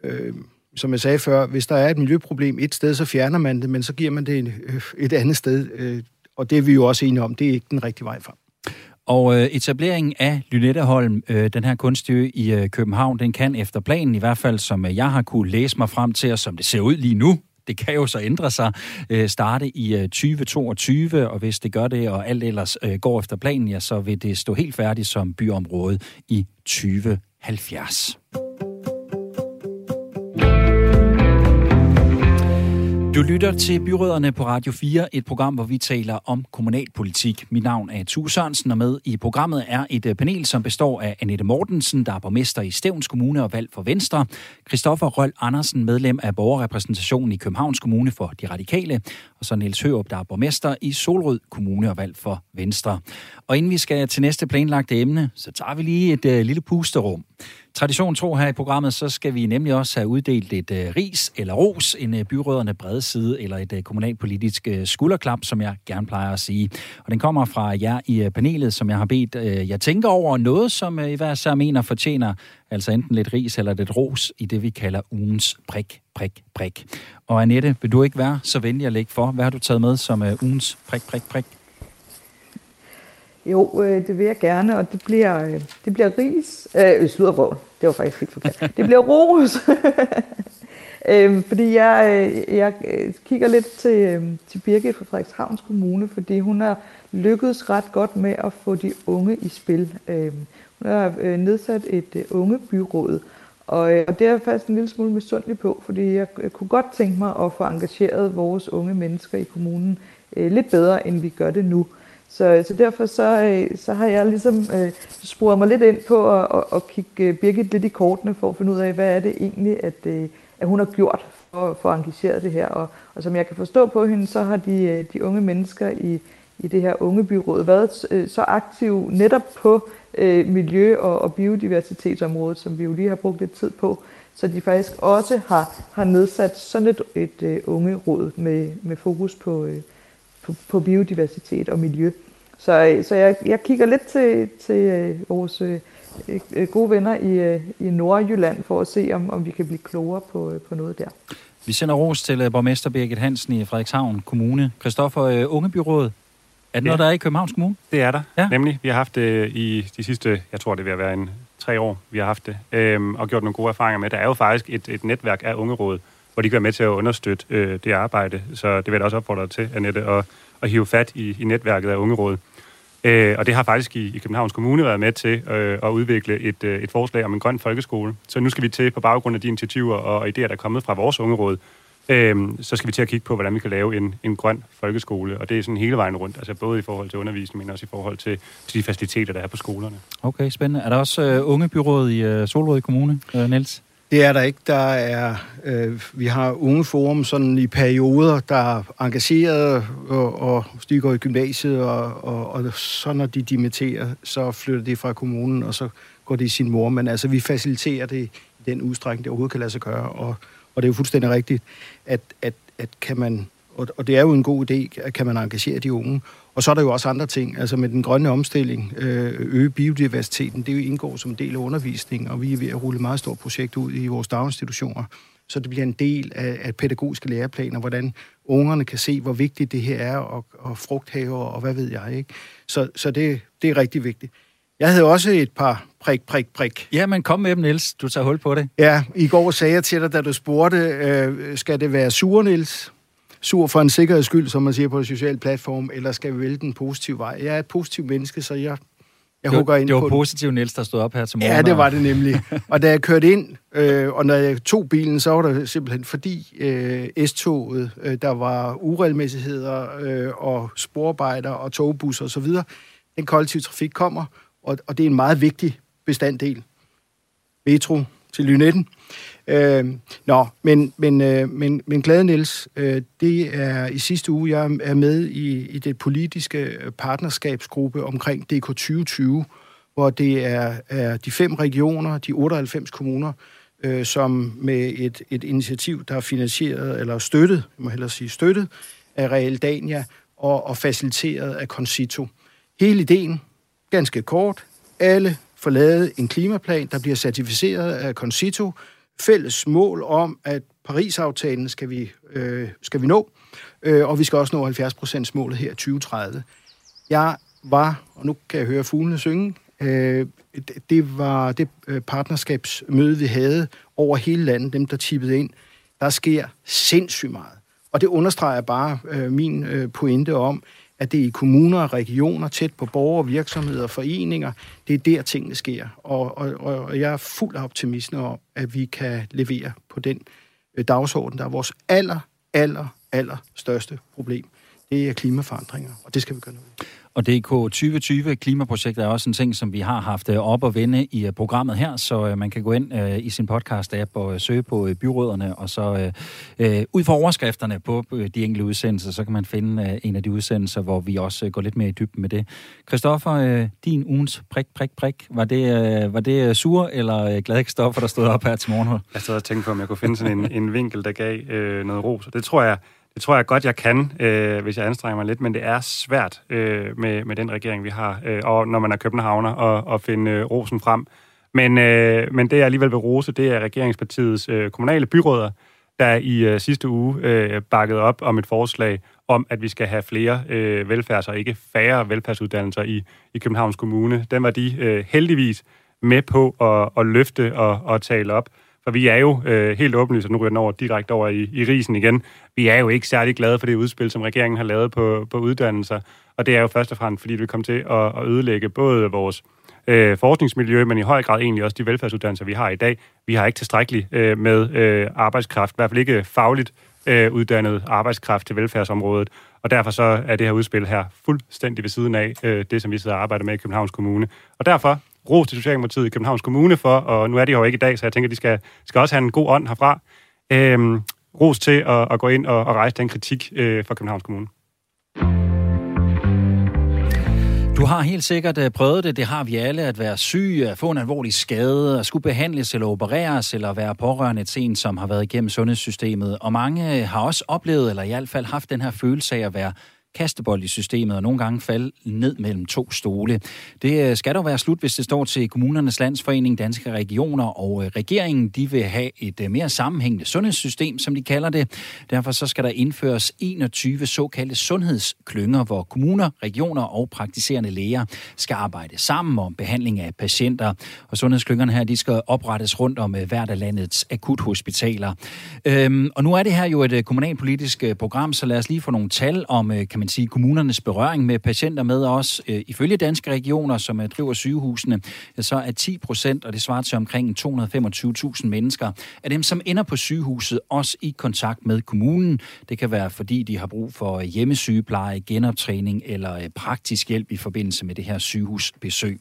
øh, som jeg sagde før, hvis der er et miljøproblem et sted, så fjerner man det, men så giver man det et, øh, et andet sted. Øh, og det er vi jo også enige om, det er ikke den rigtige vej frem. Og øh, etableringen af Lynetteholm, øh, den her kunstø i øh, København, den kan efter planen, i hvert fald som øh, jeg har kunne læse mig frem til, og som det ser ud lige nu, det kan jo så ændre sig, øh, starte i øh, 2022, og hvis det gør det, og alt ellers øh, går efter planen, ja, så vil det stå helt færdigt som byområde i 2070. Du lytter til Byråderne på Radio 4, et program, hvor vi taler om kommunalpolitik. Mit navn er Tue Sørensen, og med i programmet er et øh, panel, som består af Annette Mortensen, der er borgmester i Stævns Kommune og valg for Venstre, Christoffer Røl Andersen, medlem af borgerrepræsentationen i Københavns Kommune for De Radikale, og så Niels Hørup, der er borgmester i Solrød Kommune og valg for Venstre. Og inden vi skal til næste planlagte emne, så tager vi lige et uh, lille pusterum. Tradition tro her i programmet, så skal vi nemlig også have uddelt et uh, ris eller ros, en uh, byrødderne brede side eller et uh, kommunalpolitisk uh, skulderklap, som jeg gerne plejer at sige. Og den kommer fra jer i uh, panelet, som jeg har bedt uh, jeg tænker over noget, som uh, I hver sær mener fortjener altså enten lidt ris eller lidt ros i det, vi kalder ugens prik, prik, prik. Og Annette, vil du ikke være så venlig at lægge for? Hvad har du taget med som uh, ugens prik, prik, prik? Jo, øh, det vil jeg gerne, og det bliver, øh, det bliver ris. Øh, sluderbrød. Det var faktisk helt forkert. Det bliver ros. øh, fordi jeg, øh, jeg øh, kigger lidt til, øh, til Birgit fra Frederikshavns Kommune, fordi hun har lykkedes ret godt med at få de unge i spil. Øh, hun har øh, nedsat et øh, ungebyråd, og, øh, og det er jeg faktisk en lille smule misundelig på, fordi jeg, jeg kunne godt tænke mig at få engageret vores unge mennesker i kommunen øh, lidt bedre, end vi gør det nu. Så, så derfor så, øh, så har jeg ligesom øh, sporet mig lidt ind på at, at, at kigge øh, Birgit lidt i kortene for at finde ud af, hvad er det egentlig, at, øh, at hun har gjort for, for at engagere det her. Og, og som jeg kan forstå på hende, så har de, øh, de unge mennesker i, i det her ungebyråd været øh, så aktiv netop på øh, miljø- og, og biodiversitetsområdet, som vi jo lige har brugt lidt tid på, så de faktisk også har, har nedsat sådan et, et øh, uh, ungeråd med, med fokus på, øh, på, på biodiversitet og miljø. Så, så jeg, jeg kigger lidt til, til uh, vores gode venner i, i Nordjylland for at se, om, om vi kan blive klogere på, på noget der. Vi sender ros til borgmester Birgit Hansen i Frederikshavn Kommune. Christoffer, Ungebyrådet, er det noget, der er i Københavns Kommune? Det er der, ja. nemlig. Vi har haft det i de sidste, jeg tror det vil være en tre år, vi har haft det, øhm, og gjort nogle gode erfaringer med. Der er jo faktisk et, et netværk af ungeråd, hvor de kan være med til at understøtte øh, det arbejde. Så det vil jeg også opfordre til, Annette, at, at hive fat i, i netværket af ungeråd. Øh, og det har faktisk i, i Københavns Kommune været med til øh, at udvikle et, øh, et forslag om en grøn folkeskole. Så nu skal vi til på baggrund af de initiativer og idéer, der er kommet fra vores ungeråd, øhm, så skal vi til at kigge på, hvordan vi kan lave en, en grøn folkeskole. Og det er sådan hele vejen rundt, altså både i forhold til undervisning, men også i forhold til, til de faciliteter, der er på skolerne. Okay, spændende. Er der også øh, ungebyrådet i øh, Solrød Kommune, øh, Niels? Det er der ikke. Der er, øh, vi har unge forum sådan i perioder, der er engageret, og, og de går i gymnasiet, og, og, og så når de dimitterer, så flytter de fra kommunen, og så går de i sin mor. Men altså, vi faciliterer det i den udstrækning, det overhovedet kan lade sig gøre, og og det er jo fuldstændig rigtigt, at, at, at kan man, og, og det er jo en god idé, at kan man engagere de unge. Og så er der jo også andre ting, altså med den grønne omstilling, øh, øge biodiversiteten, det jo indgår som en del af undervisningen, og vi er ved at rulle et meget stort projekt ud i vores daginstitutioner, så det bliver en del af, af pædagogiske læreplaner, hvordan ungerne kan se, hvor vigtigt det her er, og, og frugthaver, og hvad ved jeg, ikke? Så, så det, det er rigtig vigtigt. Jeg havde også et par prik, prik, prik. Ja, men kom med dem, Niels. Du tager hul på det. Ja, i går sagde jeg til dig, da du spurgte, øh, skal det være sur, Niels? Sur for en sikkerheds skyld, som man siger på en social platform, eller skal vi vælge den positive vej? Jeg er et positivt menneske, så jeg, jeg hugger ind det var på positivt, Niels, der stod op her til morgen. Ja, det var det nemlig. og da jeg kørte ind, øh, og når jeg tog bilen, så var det simpelthen fordi øh, S-toget, øh, der var uregelmæssigheder øh, og sporarbejder og togbusser osv., den kollektive trafik kommer, og, og det er en meget vigtig bestanddel. Metro til Lynetten. Øh, nå, men, men, øh, men, men Glade Niels, øh, det er i sidste uge, jeg er med i, i det politiske partnerskabsgruppe omkring DK 2020, hvor det er, er de fem regioner, de 98 kommuner, øh, som med et, et initiativ, der er finansieret, eller støttet, jeg må hellere sige støttet, af Real Dania, og, og faciliteret af Concito. Hele ideen, ganske kort, alle får lavet en klimaplan, der bliver certificeret af Concito, fælles mål om, at Paris-aftalen skal vi, øh, skal vi nå, øh, og vi skal også nå 70% målet her i 2030. Jeg var, og nu kan jeg høre fuglene synge, øh, det var det øh, partnerskabsmøde, vi havde over hele landet, dem der tippede ind. Der sker sindssygt meget. Og det understreger bare øh, min øh, pointe om, at det er i kommuner og regioner, tæt på borgere, virksomheder og foreninger, det er der tingene sker. Og, og, og jeg er fuld af optimisme om, at vi kan levere på den øh, dagsorden, der er vores aller, aller, aller største problem. Det er klimaforandringer, og det skal vi gøre noget og DK 2020 klimaprojektet er også en ting, som vi har haft øh, op og vende i øh, programmet her, så øh, man kan gå ind i sin podcast-app og søge på byråderne, og så ud fra overskrifterne på de enkelte udsendelser, så kan man finde en af de udsendelser, hvor vi også går lidt mere i dybden med det. Christoffer, din ugens prik, prik, prik, var det, var det sur eller glad Christoffer, der stod op her til morgen? Jeg stod og tænkte på, om jeg kunne finde sådan en, en vinkel, der gav øh, noget ros, det tror jeg det tror jeg godt, jeg kan, øh, hvis jeg anstrenger mig lidt, men det er svært øh, med, med den regering, vi har, øh, og når man er københavner, og, og finde øh, rosen frem. Men, øh, men det, jeg alligevel vil rose, det er regeringspartiets øh, kommunale byråder, der i øh, sidste uge øh, bakkede op om et forslag om, at vi skal have flere øh, velfærds- og ikke færre velfærdsuddannelser i, i Københavns Kommune. Den var de øh, heldigvis med på at, at løfte og, og tale op. For vi er jo øh, helt åbenlyst, og nu ryger den over direkte over i, i risen igen, vi er jo ikke særlig glade for det udspil, som regeringen har lavet på, på uddannelser. Og det er jo først og fremmest, fordi det komme til at, at ødelægge både vores øh, forskningsmiljø, men i høj grad egentlig også de velfærdsuddannelser, vi har i dag. Vi har ikke tilstrækkeligt øh, med øh, arbejdskraft, i hvert fald ikke fagligt øh, uddannet arbejdskraft til velfærdsområdet. Og derfor så er det her udspil her fuldstændig ved siden af øh, det, som vi sidder og arbejder med i Københavns Kommune. Og derfor ros til Socialdemokratiet i Københavns Kommune for, og nu er de jo ikke i dag, så jeg tænker, de skal, skal også have en god ånd herfra. Øhm, ros til at, at gå ind og, og rejse den kritik øh, fra Københavns Kommune. Du har helt sikkert øh, prøvet det, det har vi alle, at være syg, at få en alvorlig skade, at skulle behandles eller opereres, eller være pårørende til en, som har været igennem sundhedssystemet. Og mange øh, har også oplevet, eller i hvert fald haft den her følelse af at være kastebold i systemet og nogle gange falde ned mellem to stole. Det øh, skal dog være slut, hvis det står til kommunernes landsforening, danske regioner og øh, regeringen. De vil have et øh, mere sammenhængende sundhedssystem, som de kalder det. Derfor så skal der indføres 21 såkaldte sundhedsklynger, hvor kommuner, regioner og praktiserende læger skal arbejde sammen om behandling af patienter. Og sundhedsklyngerne her, de skal oprettes rundt om hvert af landets akuthospitaler. Øhm, og nu er det her jo et kommunalpolitisk program, så lad os lige få nogle tal om, kan man sige, kommunernes berøring med patienter med os. Øh, ifølge danske regioner, som øh, driver sygehusene, så er 10 procent, og det svarer til omkring 225.000 mennesker, af dem, som ender på sygehuset, også i kontakt med kommunen. Det kan være, fordi de har brug for øh, hjemmesygepleje, genoptræning eller praktisk hjælp i forbindelse med det her sygehusbesøg.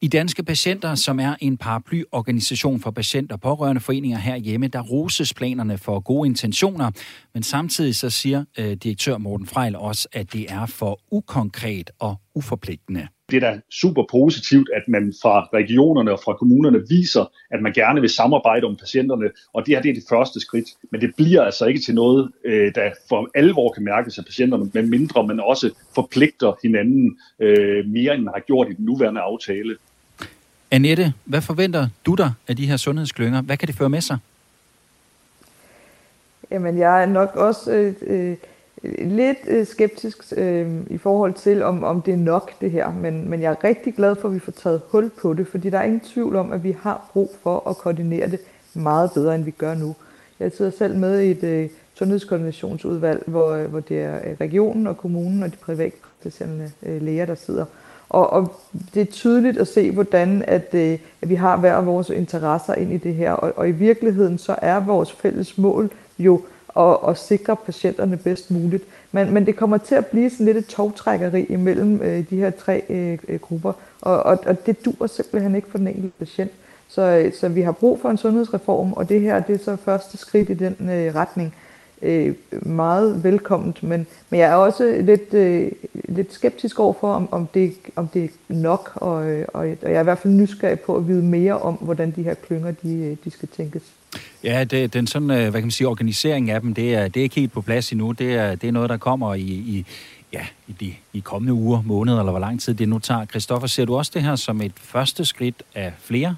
I Danske Patienter, som er en paraplyorganisation for patienter og pårørende foreninger herhjemme, der roses planerne for gode intentioner, men samtidig så siger øh, direktør Morten Frejl også, at det er for ukonkret og uforpligtende. Det er da super positivt, at man fra regionerne og fra kommunerne viser, at man gerne vil samarbejde om patienterne, og det her det er det første skridt. Men det bliver altså ikke til noget, øh, der for alvor kan mærkes af patienterne, men mindre man også forpligter hinanden øh, mere, end man har gjort i den nuværende aftale. Annette, hvad forventer du dig af de her sundhedsklynger? Hvad kan det føre med sig? Jamen, jeg er nok også øh, øh, lidt øh, skeptisk øh, i forhold til, om, om det er nok det her. Men, men jeg er rigtig glad for, at vi får taget hul på det, fordi der er ingen tvivl om, at vi har brug for at koordinere det meget bedre, end vi gør nu. Jeg sidder selv med i et øh, sundhedskoordinationsudvalg, hvor, øh, hvor det er øh, regionen og kommunen og de privatpatienterne øh, læger, der sidder. Og, og det er tydeligt at se, hvordan at, øh, at vi har hver vores interesser ind i det her. Og, og i virkeligheden så er vores fælles mål jo at, at sikre patienterne bedst muligt. Men, men det kommer til at blive sådan lidt et togtrækkeri imellem øh, de her tre øh, øh, grupper. Og, og, og det dur simpelthen ikke for den enkelte patient. Så, øh, så vi har brug for en sundhedsreform, og det her det er så første skridt i den øh, retning øh, meget velkomment, men, men jeg er også lidt, øh, lidt skeptisk over for, om, om, det, om det er nok, og, øh, og, og jeg er i hvert fald nysgerrig på at vide mere om, hvordan de her klynger de, øh, de skal tænkes. Ja, det, den sådan, øh, hvad kan man sige, organisering af dem, det er, det er ikke helt på plads endnu. Det er, det er noget, der kommer i, i, ja, i de i kommende uger, måneder, eller hvor lang tid det nu tager. Christoffer, ser du også det her som et første skridt af flere?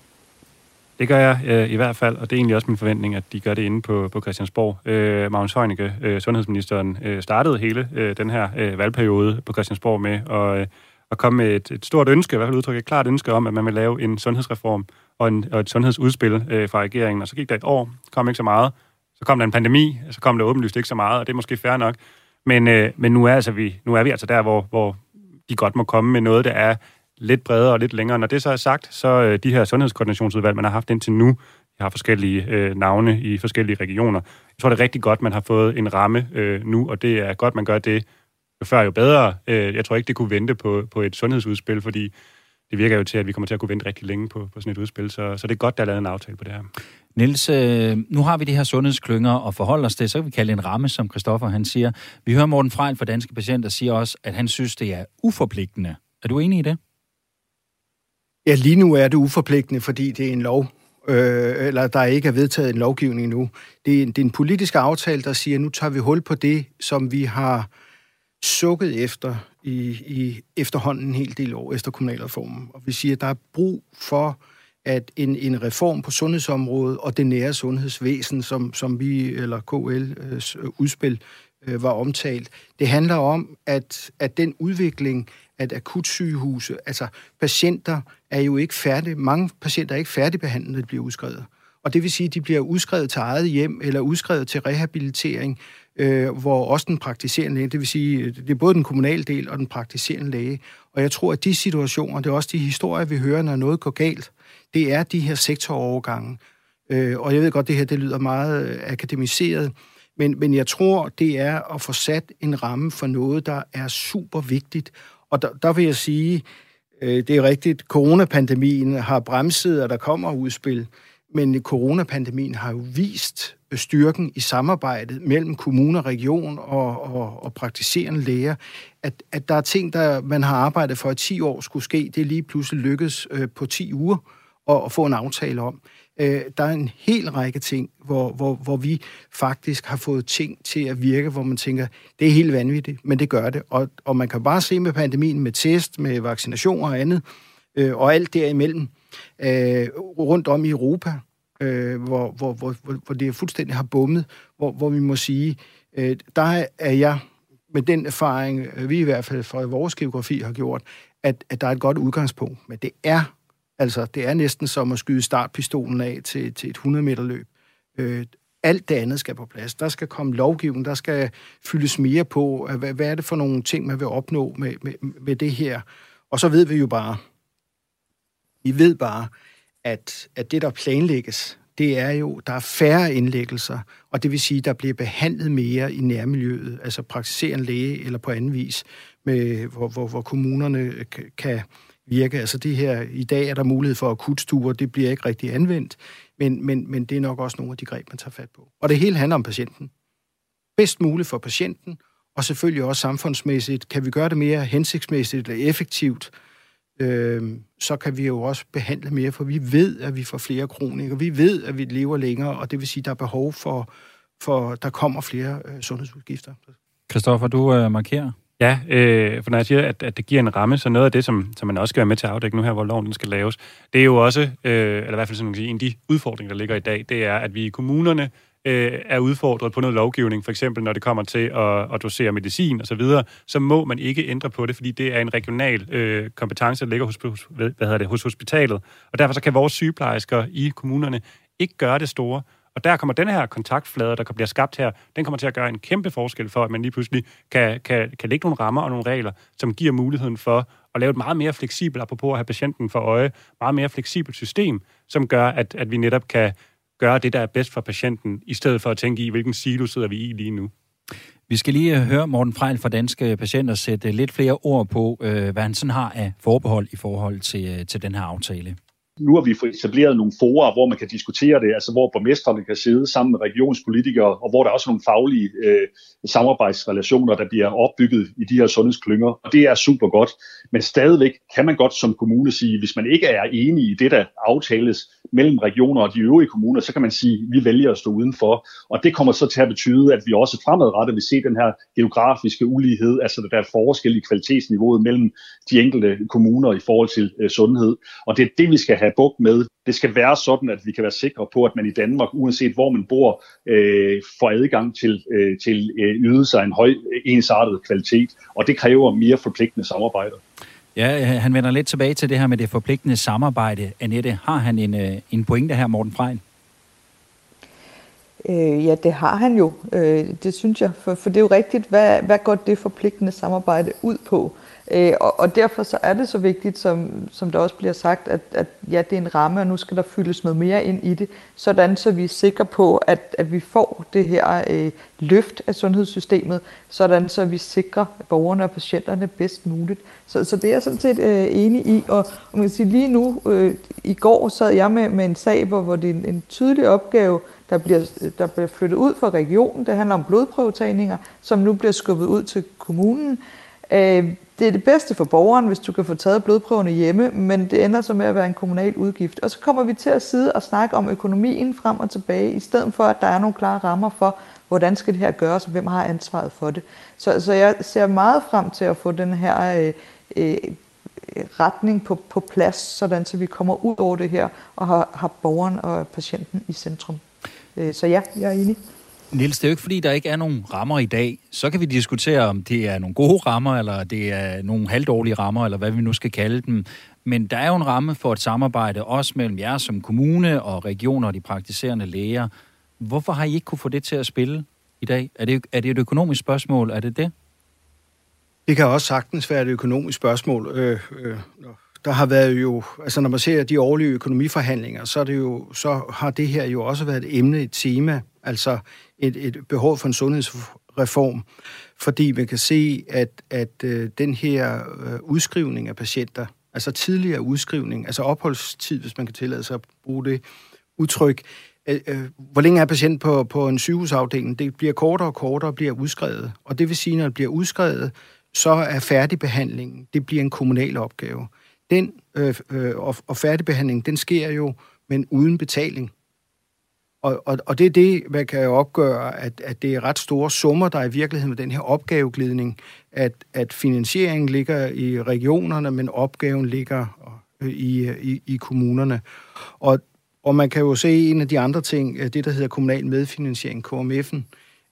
Det gør jeg øh, i hvert fald, og det er egentlig også min forventning, at de gør det inde på, på Christiansborg. Øh, Magnus Heunicke, øh, sundhedsministeren, øh, startede hele øh, den her øh, valgperiode på Christiansborg med at, øh, at komme med et, et stort ønske, i hvert fald udtrykke et klart ønske om, at man vil lave en sundhedsreform og, en, og et sundhedsudspil øh, fra regeringen. Og så gik der et år, kom ikke så meget. Så kom der en pandemi, så kom der åbenlyst ikke så meget, og det er måske fair nok. Men, øh, men nu, er altså vi, nu er vi altså der, hvor, hvor de godt må komme med noget, der er lidt bredere og lidt længere. Når det så er sagt, så øh, de her sundhedskoordinationsudvalg, man har haft indtil nu, de har forskellige øh, navne i forskellige regioner. Jeg tror, det er rigtig godt, man har fået en ramme øh, nu, og det er godt, man gør det jo før jo bedre. Øh, jeg tror ikke, det kunne vente på, på et sundhedsudspil, fordi det virker jo til, at vi kommer til at kunne vente rigtig længe på, på sådan et udspil, så, så det er godt, der er lavet en aftale på det her. Niels, øh, nu har vi de her sundhedsklynger og forholde os til, så kan vi kalde en ramme, som Christoffer han siger. Vi hører Morten Frejl fra Danske Patienter siger også, at han synes, det er uforpligtende. Er du enig i det? Ja, lige nu er det uforpligtende, fordi det er en lov, øh, eller der ikke er vedtaget en lovgivning nu. Det er, en, det er en politisk aftale, der siger, at nu tager vi hul på det, som vi har sukket efter i, i efterhånden en hel del år efter kommunalreformen. Og vi siger, at der er brug for at en, en reform på sundhedsområdet og det nære sundhedsvæsen, som, som vi, eller KL's øh, udspil, øh, var omtalt, det handler om, at, at den udvikling, at akutsygehuse, altså patienter er jo ikke færdige, mange patienter er ikke færdigbehandlet, når de bliver udskrevet. Og det vil sige, at de bliver udskrevet til eget hjem eller udskrevet til rehabilitering, øh, hvor også den praktiserende læge, det vil sige, det er både den kommunale del og den praktiserende læge. Og jeg tror, at de situationer, det er også de historier, vi hører, når noget går galt, det er de her sektorovergange. Øh, og jeg ved godt, det her det lyder meget øh, akademiseret, men, men jeg tror, det er at få sat en ramme for noget, der er super vigtigt. Og der, der vil jeg sige, øh, det er rigtigt, coronapandemien har bremset, og der kommer udspil, men coronapandemien har jo vist styrken i samarbejdet mellem kommuner, region og, og, og praktiserende læger, at, at der er ting, der man har arbejdet for, at 10 år skulle ske, det er lige pludselig lykkedes øh, på 10 uger at, at få en aftale om. Øh, Øh, der er en hel række ting, hvor, hvor, hvor vi faktisk har fået ting til at virke, hvor man tænker, det er helt vanvittigt, men det gør det. Og, og man kan bare se med pandemien, med test, med vaccinationer og andet, øh, og alt derimellem, øh, rundt om i Europa, øh, hvor, hvor, hvor, hvor det fuldstændig har bummet, hvor, hvor vi må sige, øh, der er jeg med den erfaring, øh, vi i hvert fald fra vores geografi har gjort, at, at der er et godt udgangspunkt. Men det er altså, det er næsten som at skyde startpistolen af til, til et 100 meter løb. Øh, alt det andet skal på plads. Der skal komme lovgivning, der skal fyldes mere på, hvad, hvad er det for nogle ting, man vil opnå med, med, med det her. Og så ved vi jo bare, vi ved bare, at, at det, der planlægges, det er jo, der er færre indlæggelser, og det vil sige, der bliver behandlet mere i nærmiljøet, altså praktiserende læge eller på anden vis, med, hvor, hvor, hvor kommunerne kan virke. Altså det her, i dag er der mulighed for akutstuer, det bliver ikke rigtig anvendt, men, men, men det er nok også nogle af de greb, man tager fat på. Og det hele handler om patienten. Bedst muligt for patienten, og selvfølgelig også samfundsmæssigt. Kan vi gøre det mere hensigtsmæssigt eller effektivt, øh, så kan vi jo også behandle mere, for vi ved, at vi får flere kronikere, vi ved, at vi lever længere, og det vil sige, at der er behov for, for der kommer flere øh, sundhedsudgifter. Kristoffer, du øh, markerer. Ja, øh, for når jeg siger, at, at det giver en ramme, så noget af det, som, som man også skal være med til at afdække nu her, hvor loven den skal laves, det er jo også, øh, eller i hvert fald sådan, en af de udfordringer, der ligger i dag, det er, at vi i kommunerne øh, er udfordret på noget lovgivning, for eksempel når det kommer til at, at dosere medicin osv., så, så må man ikke ændre på det, fordi det er en regional øh, kompetence, der ligger hos, hos, hvad hedder det, hos hospitalet. Og derfor så kan vores sygeplejersker i kommunerne ikke gøre det store. Og der kommer den her kontaktflade, der bliver skabt her, den kommer til at gøre en kæmpe forskel for, at man lige pludselig kan, kan, kan lægge nogle rammer og nogle regler, som giver muligheden for at lave et meget mere fleksibelt, apropos at have patienten for øje, meget mere fleksibelt system, som gør, at, at vi netop kan gøre det, der er bedst for patienten, i stedet for at tænke i, hvilken silo sidder vi i lige nu. Vi skal lige øh, høre Morten Frejl fra Danske Patienter sætte lidt flere ord på, øh, hvad han sådan har af forbehold i forhold til, øh, til den her aftale nu har vi fået etableret nogle forer, hvor man kan diskutere det, altså hvor borgmesterne kan sidde sammen med regionspolitikere, og hvor der er også nogle faglige øh, samarbejdsrelationer, der bliver opbygget i de her sundhedsklynger, og det er super godt. Men stadigvæk kan man godt som kommune sige, hvis man ikke er enig i det, der aftales mellem regioner og de øvrige kommuner, så kan man sige, at vi vælger at stå udenfor. Og det kommer så til at betyde, at vi også fremadrettet vil se den her geografiske ulighed, altså der er forskel i kvalitetsniveauet mellem de enkelte kommuner i forhold til øh, sundhed. Og det er det, vi skal have bugt med. Det skal være sådan, at vi kan være sikre på, at man i Danmark, uanset hvor man bor, øh, får adgang til, øh, til øh, ydelser af en høj ensartet kvalitet. Og det kræver mere forpligtende samarbejde. Ja, han vender lidt tilbage til det her med det forpligtende samarbejde. Annette, har han en, øh, en pointe her, Morten Frejl? Øh, ja, det har han jo. Øh, det synes jeg, for, for det er jo rigtigt. Hvad, hvad går det forpligtende samarbejde ud på? Øh, og, og derfor så er det så vigtigt, som, som der også bliver sagt, at, at ja, det er en ramme, og nu skal der fyldes noget mere ind i det, sådan så vi er sikre på, at, at vi får det her øh, løft af sundhedssystemet, sådan så vi sikrer borgerne og patienterne bedst muligt. Så, så det er jeg sådan set øh, enig i, og, og man kan sige lige nu, øh, i går sad jeg med, med en sag, hvor, hvor det er en, en tydelig opgave, der bliver, der bliver flyttet ud fra regionen. Det handler om blodprøvetagninger, som nu bliver skubbet ud til kommunen. Øh, det er det bedste for borgeren, hvis du kan få taget blodprøverne hjemme, men det ender så med at være en kommunal udgift. Og så kommer vi til at sidde og snakke om økonomien frem og tilbage, i stedet for at der er nogle klare rammer for, hvordan skal det her gøres, og hvem har ansvaret for det. Så, så jeg ser meget frem til at få den her øh, øh, retning på, på plads, sådan så vi kommer ud over det her og har, har borgeren og patienten i centrum. Øh, så ja, jeg er enig. Niels, det er jo ikke fordi, der ikke er nogen rammer i dag. Så kan vi diskutere, om det er nogle gode rammer, eller det er nogle halvdårlige rammer, eller hvad vi nu skal kalde dem. Men der er jo en ramme for et samarbejde, også mellem jer som kommune og regioner og de praktiserende læger. Hvorfor har I ikke kunne få det til at spille i dag? Er det, er det et økonomisk spørgsmål? Er det det? Det kan også sagtens være et økonomisk spørgsmål. Øh, øh, der har været jo, altså når man ser de årlige økonomiforhandlinger, så, er det jo, så har det her jo også været et emne, et tema, altså et, et behov for en sundhedsreform, fordi man kan se, at, at øh, den her øh, udskrivning af patienter, altså tidligere udskrivning, altså opholdstid, hvis man kan tillade sig at bruge det udtryk, øh, øh, hvor længe er patient på, på en sygehusafdeling? Det bliver kortere og kortere og bliver udskrevet. Og det vil sige, når det bliver udskrevet, så er færdigbehandlingen, det bliver en kommunal opgave. Den øh, øh, og, og færdigbehandling, den sker jo, men uden betaling. Og, og, og det er det, man kan jo opgøre, at, at det er ret store summer, der er i virkeligheden med den her opgaveglidning, at, at finansieringen ligger i regionerne, men opgaven ligger øh, i, i, i kommunerne. Og, og man kan jo se en af de andre ting, øh, det der hedder kommunal medfinansiering, KMF'en,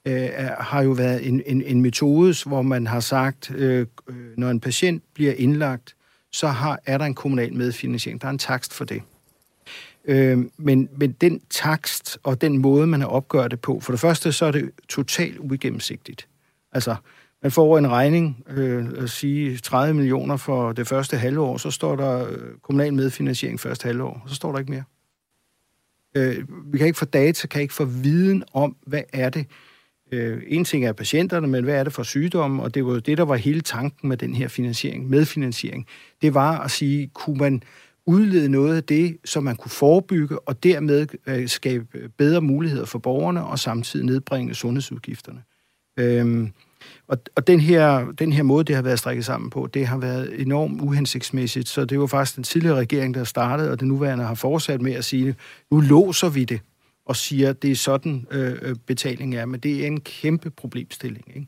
øh, har jo været en, en, en metode, hvor man har sagt, øh, øh, når en patient bliver indlagt, så har, er der en kommunal medfinansiering. Der er en takst for det. Øh, men, men den takst og den måde, man har opgjort det på, for det første, så er det totalt uigennemsigtigt. Altså, man får en regning, øh, at sige 30 millioner for det første halvår, så står der øh, kommunal medfinansiering første halvår, så står der ikke mere. Øh, vi kan ikke få data, kan ikke få viden om, hvad er det. Øh, en ting er patienterne, men hvad er det for sygdomme, og det var jo det, der var hele tanken med den her finansiering, medfinansiering. Det var at sige, kunne man udlede noget af det, som man kunne forebygge, og dermed øh, skabe øh, bedre muligheder for borgerne, og samtidig nedbringe sundhedsudgifterne. Øhm, og, og den, her, den her måde, det har været strikket sammen på, det har været enormt uhensigtsmæssigt, så det var faktisk den tidligere regering, der startede, og den nuværende har fortsat med at sige, nu låser vi det, og siger, at det er sådan øh, øh betaling er, men det er en kæmpe problemstilling. Ikke?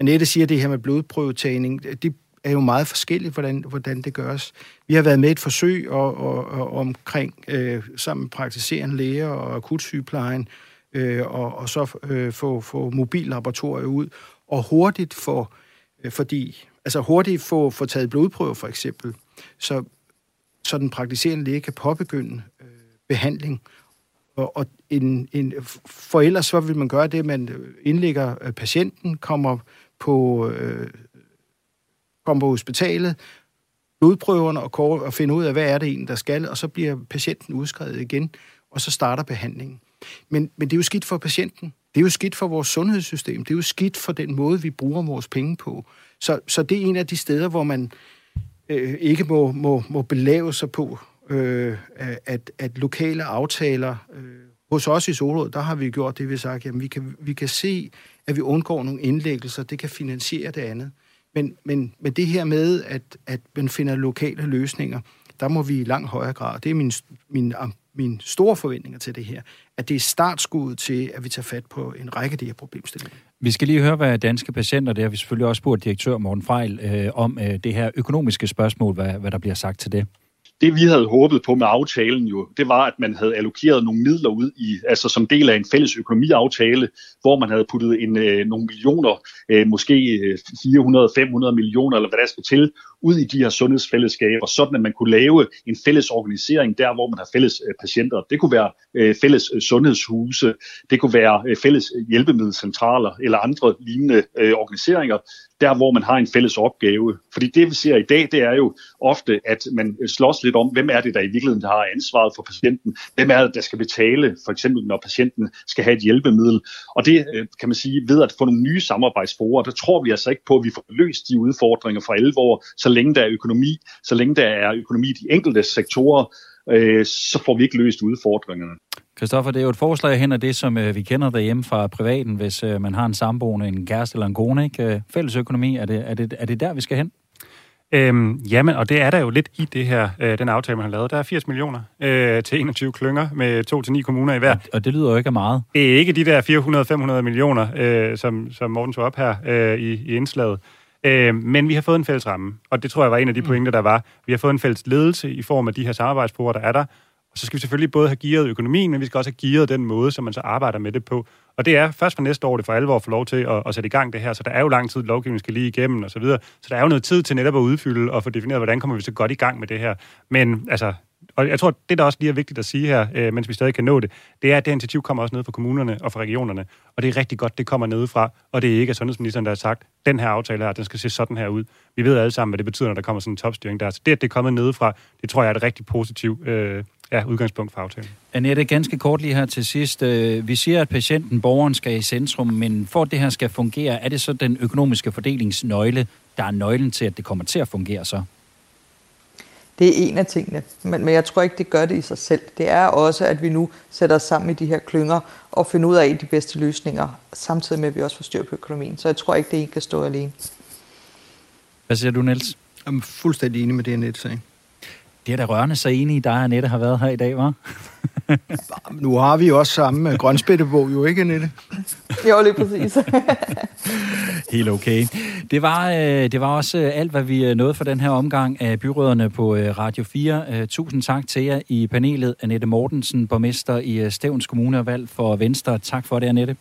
Annette siger, det her med blodprøvetagning, det er jo meget forskelligt, hvordan, hvordan det gøres. Vi har været med et forsøg og, og, og omkring øh, sammen med praktiserende læger og akutsygeplejen, øh, og, og så øh, få, få mobillaboratorier ud, og hurtigt få, øh, fordi, altså hurtigt få, få taget blodprøver for eksempel, så, så den praktiserende læge kan påbegynde øh, behandling. Og, og en, en, for ellers så vil man gøre det, man indlægger øh, patienten, kommer på øh, komme på hospitalet, blodprøverne og, og finde ud af, hvad er det en, der skal, og så bliver patienten udskrevet igen, og så starter behandlingen. Men, men det er jo skidt for patienten. Det er jo skidt for vores sundhedssystem. Det er jo skidt for den måde, vi bruger vores penge på. Så, så det er en af de steder, hvor man øh, ikke må, må, må belave sig på øh, at, at lokale aftaler... Øh, hos os i Solrød, der har vi gjort det, vi har sagt, jamen vi kan, vi kan se, at vi undgår nogle indlæggelser, det kan finansiere det andet. Men, men, men det her med, at, at man finder lokale løsninger, der må vi i langt højere grad, det er min, min, min store forventninger til det her, at det er startskuddet til, at vi tager fat på en række af de her problemstillinger. Vi skal lige høre, hvad danske patienter, det har vi selvfølgelig også spurgt direktør Morten Frejl øh, om øh, det her økonomiske spørgsmål, hvad, hvad der bliver sagt til det det vi havde håbet på med aftalen jo, det var, at man havde allokeret nogle midler ud i, altså som del af en fælles økonomiaftale, hvor man havde puttet en, øh, nogle millioner, øh, måske øh, 400-500 millioner, eller hvad der skal til, ud i de her sundhedsfællesskaber, sådan at man kunne lave en fælles organisering der, hvor man har fælles øh, patienter. Det kunne være øh, fælles øh, sundhedshuse, det kunne være fælles hjælpemiddelcentraler eller andre lignende organiseringer, der hvor man har en fælles opgave. Fordi det vi ser i dag, det er jo ofte, at man slås lidt om, hvem er det, der i virkeligheden har ansvaret for patienten? Hvem er det, der skal betale, for eksempel når patienten skal have et hjælpemiddel? Og det kan man sige, ved at få nogle nye samarbejdsforer, der tror vi altså ikke på, at vi får løst de udfordringer for alvor, så længe der er økonomi, så længe der er økonomi i de enkelte sektorer, øh, så får vi ikke løst udfordringerne. Kristoffer, det er jo et forslag hen af det, som øh, vi kender derhjemme fra privaten, hvis øh, man har en samboende, en kæreste eller en kone. Ikke? Øh, fælles økonomi, er det, er, det, er det der, vi skal hen? Øhm, jamen, og det er der jo lidt i det her, øh, den aftale, man har lavet. Der er 80 millioner øh, til 21 klynger med 2-9 kommuner i hver. Og, og det lyder jo ikke af meget. Det er ikke de der 400-500 millioner, øh, som, som Morten tog op her øh, i, i indslaget. Øh, men vi har fået en fælles ramme, og det tror jeg var en af de mm. pointer, der var. Vi har fået en fælles ledelse i form af de her samarbejdsforer, der er der, og så skal vi selvfølgelig både have gearet økonomien, men vi skal også have gearet den måde, som man så arbejder med det på. Og det er først for næste år, det for alvor får lov til at, at sætte i gang det her, så der er jo lang tid, lovgivningen skal lige igennem og så videre. Så der er jo noget tid til netop at udfylde og få defineret, hvordan kommer vi så godt i gang med det her. Men altså, og jeg tror, det der også lige er vigtigt at sige her, øh, mens vi stadig kan nå det, det er, at det initiativ kommer også ned fra kommunerne og fra regionerne. Og det er rigtig godt, det kommer nedefra, og det er ikke at sundhedsministeren, der har sagt, den her aftale her, den skal se sådan her ud. Vi ved alle sammen, hvad det betyder, når der kommer sådan en topstyring der. Så det, at det er kommet nedefra, det tror jeg er et rigtig positivt øh, ja, udgangspunkt for aftalen. Annette, ganske kort lige her til sidst. Øh, vi siger, at patienten, borgeren skal i centrum, men for at det her skal fungere, er det så den økonomiske fordelingsnøgle, der er nøglen til, at det kommer til at fungere så? Det er en af tingene, men, men jeg tror ikke, det gør det i sig selv. Det er også, at vi nu sætter os sammen i de her klynger og finder ud af de bedste løsninger, samtidig med, at vi også får styr på økonomien. Så jeg tror ikke, det ikke kan stå alene. Hvad siger du, Niels? Jeg er fuldstændig enig med det, Annette sagde. Det er da rørende så enig i dig, Annette har været her i dag, var? nu har vi også samme grønspættebog, jo ikke, Annette? jo, lige præcis. Helt okay. Det var, øh, det var også øh, alt, hvad vi øh, nåede for den her omgang af byråderne på Radio 4. Tusind tak til jer i panelet. Annette Mortensen, borgmester i Stævns Kommune og valg for Venstre. Tak for det, Annette.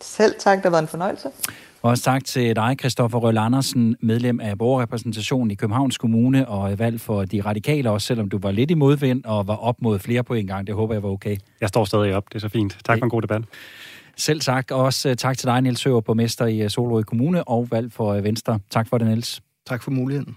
Selv tak, det har været en fornøjelse. Også tak til dig, Christoffer Røl Andersen, medlem af borgerrepræsentationen i Københavns Kommune og valg for de radikale, også selvom du var lidt i modvind og var op mod flere på en gang. Det håber jeg var okay. Jeg står stadig op, det er så fint. Tak for en god debat. Selv tak. Og også øh, tak til dig, Niels Høver, borgmester i øh, Solrød Kommune og valg for øh, Venstre. Tak for det, Niels. Tak for muligheden.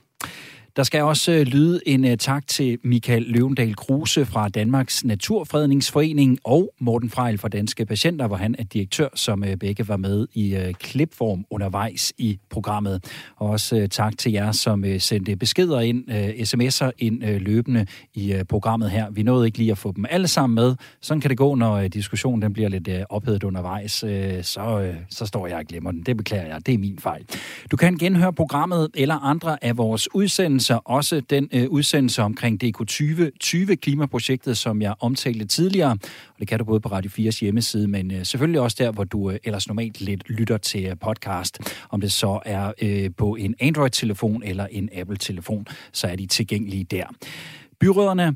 Der skal også øh, lyde en øh, tak til Michael Løvendal Kruse fra Danmarks Naturfredningsforening og Morten Frejl fra Danske Patienter, hvor han er direktør, som øh, begge var med i klipform undervejs i programmet. Og også tak til jer, som sendte beskeder ind, sms'er ind løbende i programmet her. Vi nåede ikke lige at få dem alle sammen med. Sådan kan det gå, når diskussionen den bliver lidt ophedet undervejs. Så, så står jeg og glemmer den. Det beklager jeg. Det er min fejl. Du kan genhøre programmet eller andre af vores udsendelser udsendelser, også den øh, udsendelse omkring DK 2020 klimaprojektet, som jeg omtalte tidligere. Og det kan du både på Radio 4's hjemmeside, men øh, selvfølgelig også der, hvor du øh, ellers normalt lidt lytter til øh, podcast. Om det så er øh, på en Android-telefon eller en Apple-telefon, så er de tilgængelige der. Byråderne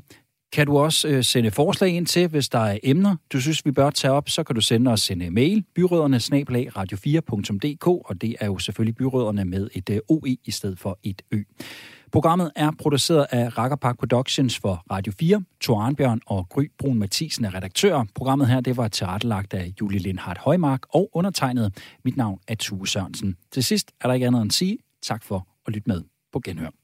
kan du også øh, sende forslag ind til, hvis der er emner, du synes, vi bør tage op, så kan du sende os en øh, mail, byråderne radio4.dk, og det er jo selvfølgelig byråderne med et øh, OE i stedet for et Ø. Programmet er produceret af Rakkerpark Productions for Radio 4. Thor Arnbjørn og Gry Brun Mathisen er redaktører. Programmet her det var tilrettelagt af Julie Lindhardt Højmark og undertegnet. Mit navn er Tue Sørensen. Til sidst er der ikke andet end at sige tak for at lytte med på Genhør.